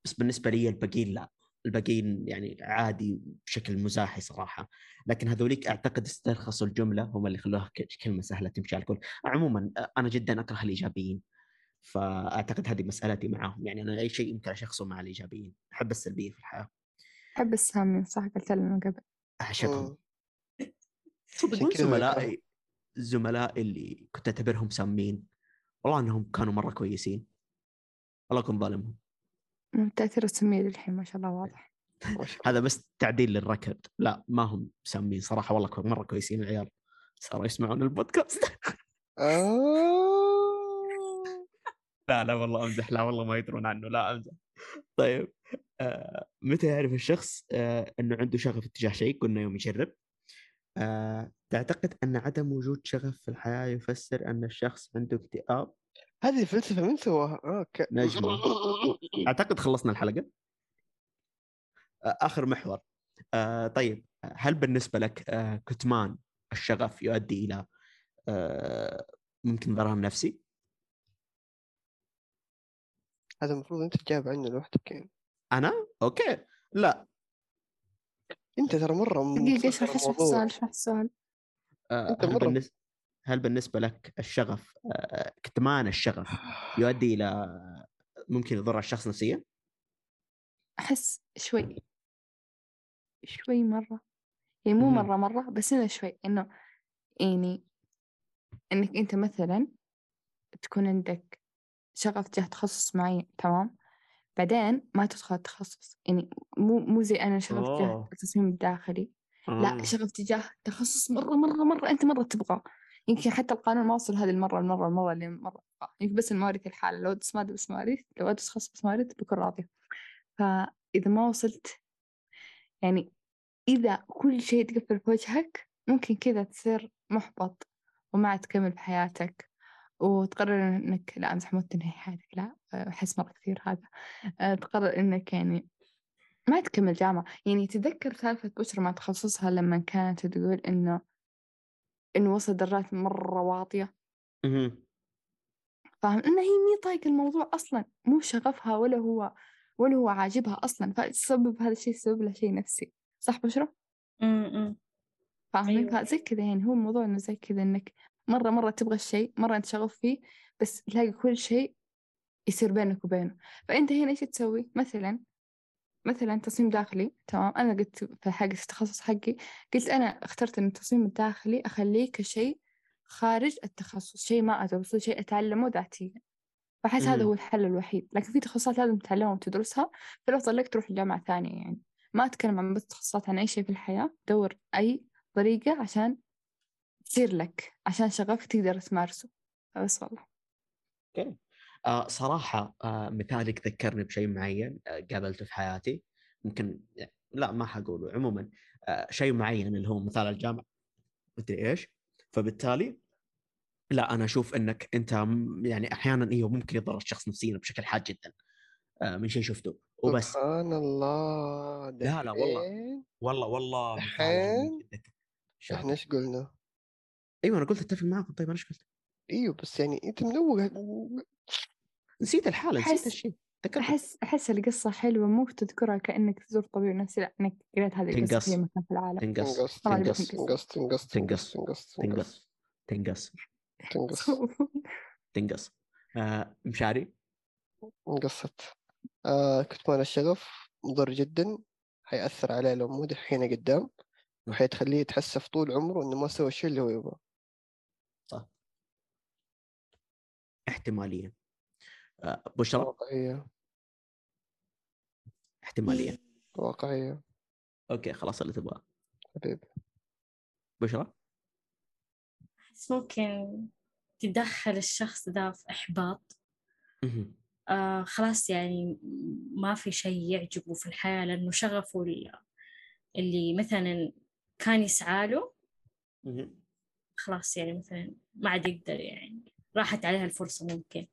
بس بالنسبة لي الباقيين لا. الباقيين يعني عادي بشكل مزاحي صراحة. لكن هذوليك أعتقد استرخصوا الجملة هم اللي خلوها ك- كلمة سهلة تمشي على الكل. عموما أنا جدا أكره الإيجابيين فأعتقد هذه مسألتي معاهم يعني أنا أي شيء يمكن أشخصه مع الإيجابيين. أحب السلبية في الحياة. أحب السامين صح قلت لنا من قبل. أعشقهم. كذا زملائي؟ زملائي اللي كنت أعتبرهم سامين والله إنهم كانوا مرة كويسين. والله كنت ظالمهم. تأثير السمية للحين ما شاء الله واضح. الله. هذا بس تعديل للركض. لا ما هم سامين صراحة. والله مرة كويسين العيال. صاروا يسمعون البودكاست. آه. لا لا والله أمزح. لا والله ما يدرون عنه. لا أمزح. طيب آه متى يعرف الشخص آه إنه عنده شغف اتجاه شيء؟ قلنا يوم يجرب. آه تعتقد أن عدم وجود شغف في الحياة يفسر أن الشخص عنده اكتئاب هذه فلسفة من سواها؟ أوكي نجمة. أعتقد خلصنا الحلقة آه آخر محور آه طيب هل بالنسبة لك آه كتمان الشغف يؤدي إلى آه ممكن ضرر نفسي؟ هذا المفروض أنت تجاوب عنه لوحدك يعني أنا؟ أوكي لا أنت ترى مرة دقيقة مصدر اشرح اشرح. السؤال اشرح السؤال آه أنت هل, مرة- بالنسبة هل بالنسبة لك الشغف آه كتمان الشغف يؤدي إلى ممكن يضر الشخص نفسيا؟ أحس شوي شوي مرة يعني مو. مرة مرة بس إنه شوي إنه يعني إنك أنت مثلا تكون عندك شغف تجاه تخصص معين تمام بعدين ما تدخل التخصص يعني مو مو زي أنا شغف. التصميم الداخلي لا. شغف تجاه تخصص مرة مرة مرة أنت مرة تبغاه يمكن حتى القانون ما وصل هذه المرة المرة المرة اللي مرة أبغاه يمكن بس المواريث الحالة. لو أدرس مادة بس مواريث لو أدرس تخصص بس مواريث بكون راضية. فإذا ما وصلت يعني إذا كل شيء تقفل في وجهك ممكن كذا تصير محبط وما عاد تكمل في حياتك وتقرر إنك لا أمزح مو تنهي حياتك. لا أحس مرة كثير هذا. أه، تقرر إنك يعني ما تكمل جامعة. يعني تذكر سالفة بشرى مع تخصصها لما كانت تقول إنه إنه وصل درجات مرة واطية. فاهم؟ إنه هي مي طايقة الموضوع أصلا. مو شغفها ولا هو ولا هو عاجبها أصلا. فسبب هذا الشيء سبب له شيء نفسي. صح بشرى؟ أمم. فاهمين أيوة. فزي كذا يعني هو الموضوع إنه زي كذا إنك مرة مرة تبغى الشيء مرة أنت شغوف فيه بس تلاقي كل شيء يصير بينك وبينه. فأنت هنا إيش تسوي؟ مثلا مثلا تصميم داخلي تمام؟ أنا قلت في حق التخصص حقي قلت أنا اخترت إن التصميم الداخلي أخليه كشيء خارج التخصص شيء ما أدرسه شيء أتعلمه ذاتيا. فأحس هذا. هو الحل الوحيد. لكن في تخصصات لازم تتعلمها وتدرسها فالأفضل لك تروح لجامعة ثانية يعني. ما أتكلم عن بس تخصصات عن أي شيء في الحياة دور أي طريقة عشان تصير لك عشان شغفك تقدر تمارسه. بس والله. أوكي. آه صراحة آه مثالك ذكرني بشيء معين آه قابلته في حياتي. ممكن لا ما حقوله. عموما شيء معين اللي هو مثال الجامعة. مدري إيش؟ فبالتالي لا أنا أشوف إنك أنت يعني أحيانا إيوه ممكن يضر الشخص نفسيا بشكل حاد جدا من شيء شفته. وبس. سبحان الله! لا، لا، والله. والله والله الحين إحنا. إيش قلنا؟ أيوه أنا قلت أتفق معاكم. طيب أنا إيش قلت؟ إيوه بس يعني أنت منوه نسيت الحالة نسيت أحس- الشيء تذكرت أحس أحس القصة حلوة مو تذكرها كأنك تزور طبيب نفسي لأ إنك قريت هذه تنقص. في مكان في العالم. تنقص تنقص تنقص تنقص. تنقص تنقص تنقص تنقص. تنقص تنقص. تنقص. آه مشاري؟ انقصت. آه كتمان الشغف مضر جدا حيأثر عليه لو مو دحين قدام وحيتخليه يتحسف طول عمره إنه ما سوى الشيء اللي هو يبغاه. صح. احتماليا آه بشرى؟ واقعية. احتماليا واقعية. أوكي خلاص اللي تبغاه. حبيبي. بشرى؟ أحس ممكن تدخل الشخص ذا في إحباط. آه خلاص يعني ما في شيء يعجبه في الحياة لأنه شغفه ال- اللي مثلا كان يسعى له. خلاص يعني مثلا ما عاد يقدر يعني راحت عليها الفرصة ممكن.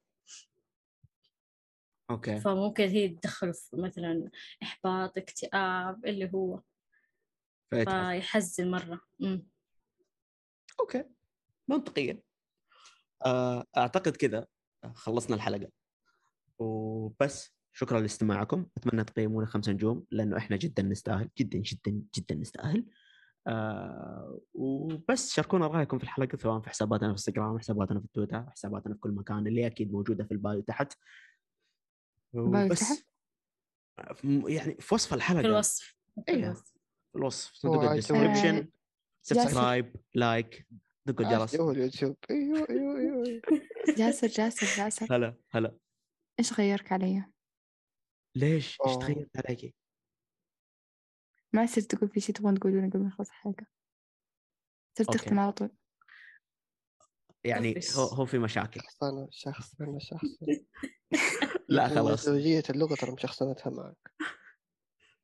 okay. فممكن هي تدخله في مثلا إحباط اكتئاب اللي هو. فيحزن مرة. أمم. okay. منطقيا. آه، أعتقد كذا. خلصنا الحلقة. وبس شكرا لاستماعكم. أتمنى تقيمونا خمس نجوم لأنه إحنا جدا نستاهل. جدا جدا جدا نستاهل. آه وبس شاركونا رأيكم في الحلقة سواء في حساباتنا في انستغرام حساباتنا في تويتر حساباتنا في كل مكان اللي أكيد موجودة في ال bio تحت. وبس؟ في- يعني في وصف الحلقة في الوصف في. الوصف في الوصف صندوق ال description. subscribe like دقوا الجرس اليوتيوب أيوه أيوه أيوه جاسر جاسر جاسر هلا هلا إيش غيرك علي؟ ليش؟ إيش. تغيرت عليكي؟ ما صرت تقول في شيء تبغون تقولونه قبل ما نخلص الحلقة صرت. تختم على طول يعني. هو هو في مشاكل. شخصنة شخصنة شخصنة لا خلاص. زوجية اللغة ترى مشخصنتها معك.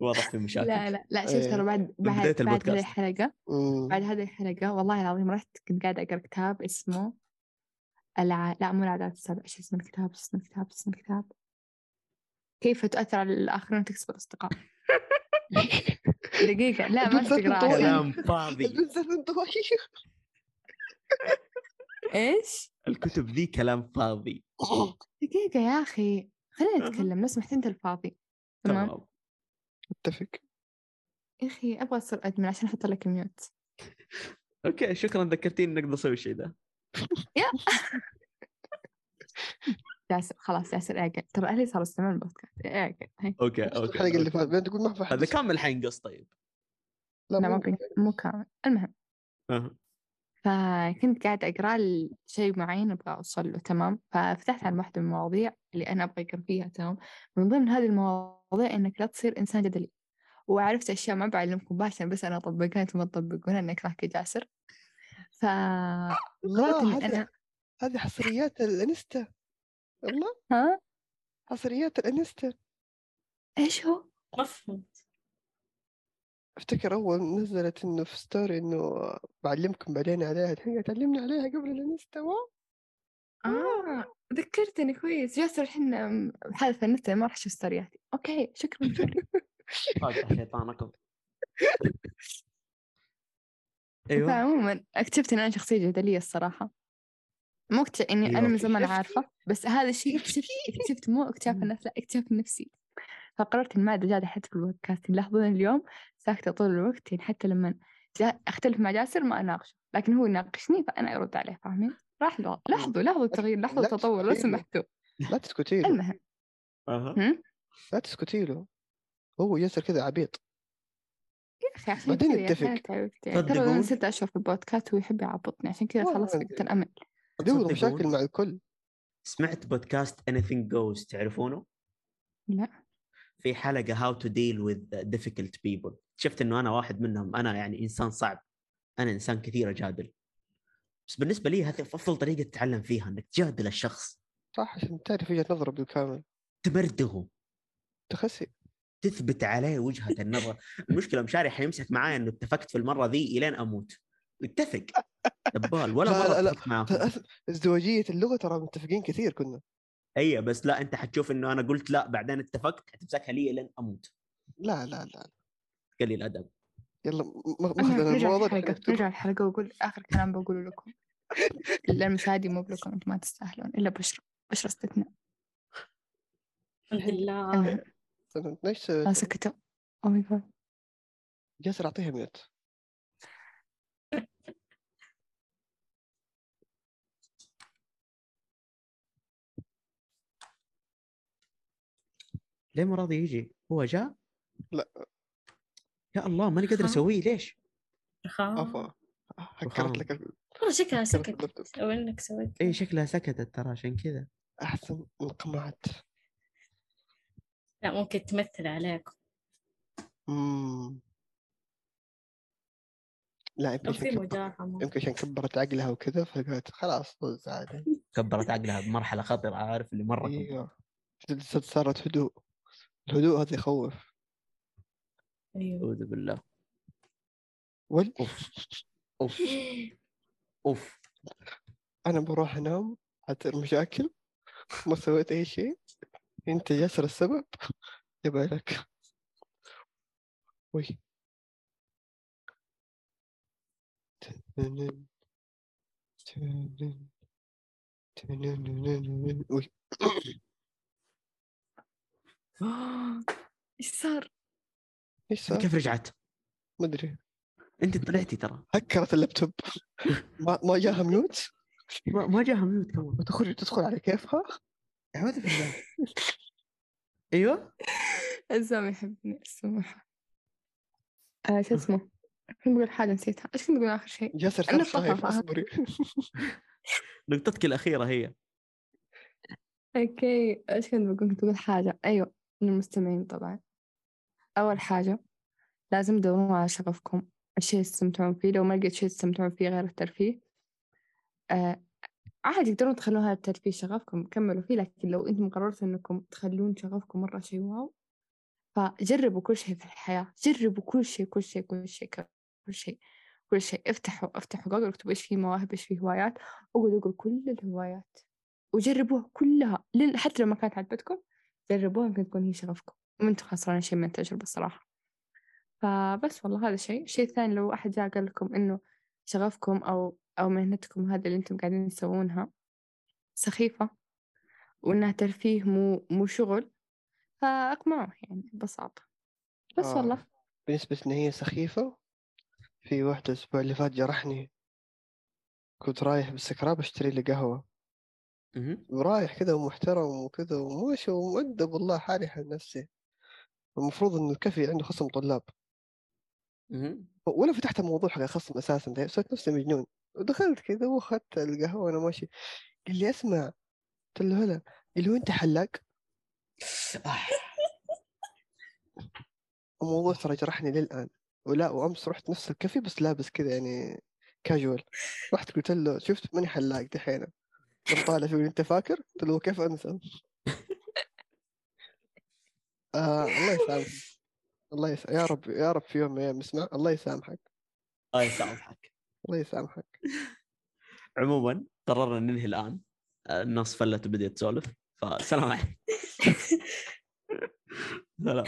واضح في مشاكل. لا لا لا شوف إيه. ترى بعد بعد بعد البودكاست. هذه الحلقة. بعد هذه الحلقة والله العظيم رحت كنت قاعدة أقرأ كتاب اسمه الع... لا مو العادات السبع شو اسم الكتاب؟ اسم الكتاب؟ اسم الكتاب؟ كيف تؤثر على الآخرين وتكسب الأصدقاء؟ دقيقة لا ما تقرأ كلام فاضي. إيش؟ الكتب ذي كلام فاضي. دقيقة يا أخي خلينا. نتكلم لو سمحت أنت الفاضي. تمام؟ اتفق يا أخي أبغى أصير admin عشان أحط لك mute okay شكرا ذكرتيني نقدر نسوي الشيء ذا جاسر خلاص جاسر اعقل ترى أهلي صاروا يستمعون البودكاست. اعقل هي. okay okay الحلقة اللي okay. فاتت؟ بعدين تقول ما في أحد هذا كمل الحين قص طيب. لا ما مو- كامل. المهم. فكنت قاعدة أقرأ شيء معين أبغى أوصل له تمام؟ ففتحت عن واحدة من المواضيع اللي أنا أبغى أقرأ فيها تمام؟ من ضمن هذه المواضيع إنك لا تصير إنسان جدلي. وعرفت أشياء ما بعلمكم مباشرة بس أنا أطبقها أنتم ما تطبقونها إنك راح جاسر فغلطت آه، أنا هذه حصريات ال Insta. والله ها؟ حصريات ال Insta. إيش هو؟ ما فهمت أفتكر أول نزلت إنه في story إنه بعلمكم بعدين عليها الحين تعلمني عليها قبل ال Insta wow آه ذكرتني كويس. جاسر الحين حالة النت ما راح أشوف ستورياتي okay شكرا. فاجأ شيطانكم أيوه. فعموما اكتشفت إن أنا شخصية جدلية الصراحة. مو اكتشف اني أيوة. أنا من زمان؟ عارفة بس هذا الشيء اكتشفت اكتشفت مو اكتشاف الناس لا اكتشاف نفسي. فقررت ان ما عاد جادة حتى في البودكاست يلاحظون اليوم ساكتة طول الوقت يعني حتى لما جا أختلف مع جاسر ما أناقشه لكن هو يناقشني فأنا أرد عليه فاهمين راح له- لاحظوا لاحظوا التغيير لاحظوا لا التطور لو. سمحتوا لا تسكتي له المهم؟ لا تسكتي له هو ياسر كذا عبيط يا أخي عشان بعدين نتفق. يعني ترى؟ أنا ست أشهر في البودكاست وهو يحب يعبطني عشان كذا خلاص. فقدت الأمل عنده تصدقون؟ مشاكل مع الكل سمعت بودكاست anything goes تعرفونه؟ لا في حلقة هاو تو ديل with difficult people. شفت إنه أنا واحد منهم أنا يعني إنسان صعب. أنا إنسان كثير أجادل. بس بالنسبة لي هذه أفضل طريقة تتعلم فيها إنك تجادل الشخص. صح عشان تعرف وجهة نظره بالكامل. تمرده. تخسي. تثبت عليه وجهة النظر. المشكلة مشاري حيمسك معايا إنه اتفقت في المرة ذي إلين أموت. اتفق. دبال ولا لا، مرة. اتفق معاه ازدواجية اللغة ترى متفقين كثير كنا. اي بس لا انت حتشوف انه أنا قلت لا بعدين اتفقت حتمسكها لي الين أموت. لا لا لا. قليل الأدب. يلا م- م- المهم ماخذ نرجع الموضوع. نرجع الحلقة وأقول آخر كلام بقوله لكم. للمشاهدين مو بلكم أنتم ما تستاهلون إلا بشرى. بشرى استثناء. الحمد لله. ليش سكتوا oh my God جاسر أعطيها mute. ليه ما راضي يجي؟ هو جاء؟ لا. يا الله ماني قادر؟ أسويه ليش؟ رخام عفوا هكرت لك ال- والله شكلها هكرت سكت. اللابتوب. أو إنك سويت. اي شكلها سكتت ترى عشان كذا. أحسن القمعات لا ممكن تمثل عليكم مم. لا يمكن في مجاهمة يمكن عشان كبرت عقلها وكذا فقالت خلاص طز عادي. كبرت عقلها بمرحلة خطرة عارف اللي مرة كبر. إيوه. صارت هدوء. الهدوء هذا يخوف. أيوه. أعوذ بالله. وال أوف. أوف. أوف. أنا بروح أنام اعتبر مشاكل ما سويت أي شيء. أنت جاسر السبب وي تنن- تنن- تنن- وي. إيش صار؟ إيش صار؟ كيف رجعت؟ ما أدري. أنت طلعتي ترى. هكرت اللابتوب. ما ما جاها mute ما, ما جاها mute كمان. وتدخل تدخل على كيفها؟ أيوه. عزام يحبني السماحة. آه شو اسمه؟ كنت بقول حاجة نسيتها. إيش كنت بقول آخر شيء؟ خايف صفحة. اصبري. نقطتك الأخيرة هي. okay إيش كنت بقول؟ كنت بقول حاجة. أيوه. للمستمعين طبعا. أول حاجة لازم تدورون على شغفكم. الشيء اللي تستمتعون فيه. لو ما لقيت شيء تستمتعون فيه غير الترفيه. آه عادي تقدرون تخلون هذا الترفيه شغفكم كملوا فيه. لكن لو أنتم قررتوا إنكم تخلون شغفكم مرة شيء واو فجربوا كل شيء في الحياة. جربوا كل شيء كل شيء كل شيء كل شيء كل شيء. افتحوا افتحوا جوجل اكتبوا إيش في مواهب إيش في هوايات. اقعدوا كل الهوايات. وجربوها كلها. حتى لو ما كانت عجبتكم جربوها يمكن تكون هي شغفكم وأنتم خسرانين شيء من التجربة الصراحة. فبس والله هذا شيء. الشيء الثاني لو أحد جاء قال لكم إنه شغفكم أو أو مهنتكم هذا اللي أنتم قاعدين تسوونها سخيفة وإنها ترفيه مو مو شغل فاقمعوه يعني ببساطة. بس آه. والله. بالنسبة إن هي سخيفة في واحدة الأسبوع اللي فات جرحني كنت رايح بالسكراب أشتري لي قهوة. ورايح كذا ومحترم وكذا وماشي ومؤدب والله حالي حال نفسي. المفروض إنه الكافي عنده خصم طلاب. ولا فتحت الموضوع حق الخصم أساسا ده سويت نفسي مجنون. ودخلت كذا وأخذت القهوة وأنا ماشي. قال لي أسمع. قلت له هلا قال له أنت حلاق. الموضوع ترى جرحني للآن. ولا وأمس رحت نفس الكافي بس لابس كذا يعني كاجوال رحت قلت له شفت ماني حلاق دحين. قام طالع فيه أنت فاكر؟ قلت له كيف أنسى؟ آه الله يسامحك. الله يس... يا رب يا رب في يوم من الأيام يسمع الله يسامحك. الله يسامحك. الله يسامحك. عموما قررنا ننهي الآن. الناس فلت وبدأت تسولف. فسلام عليكم. سلام.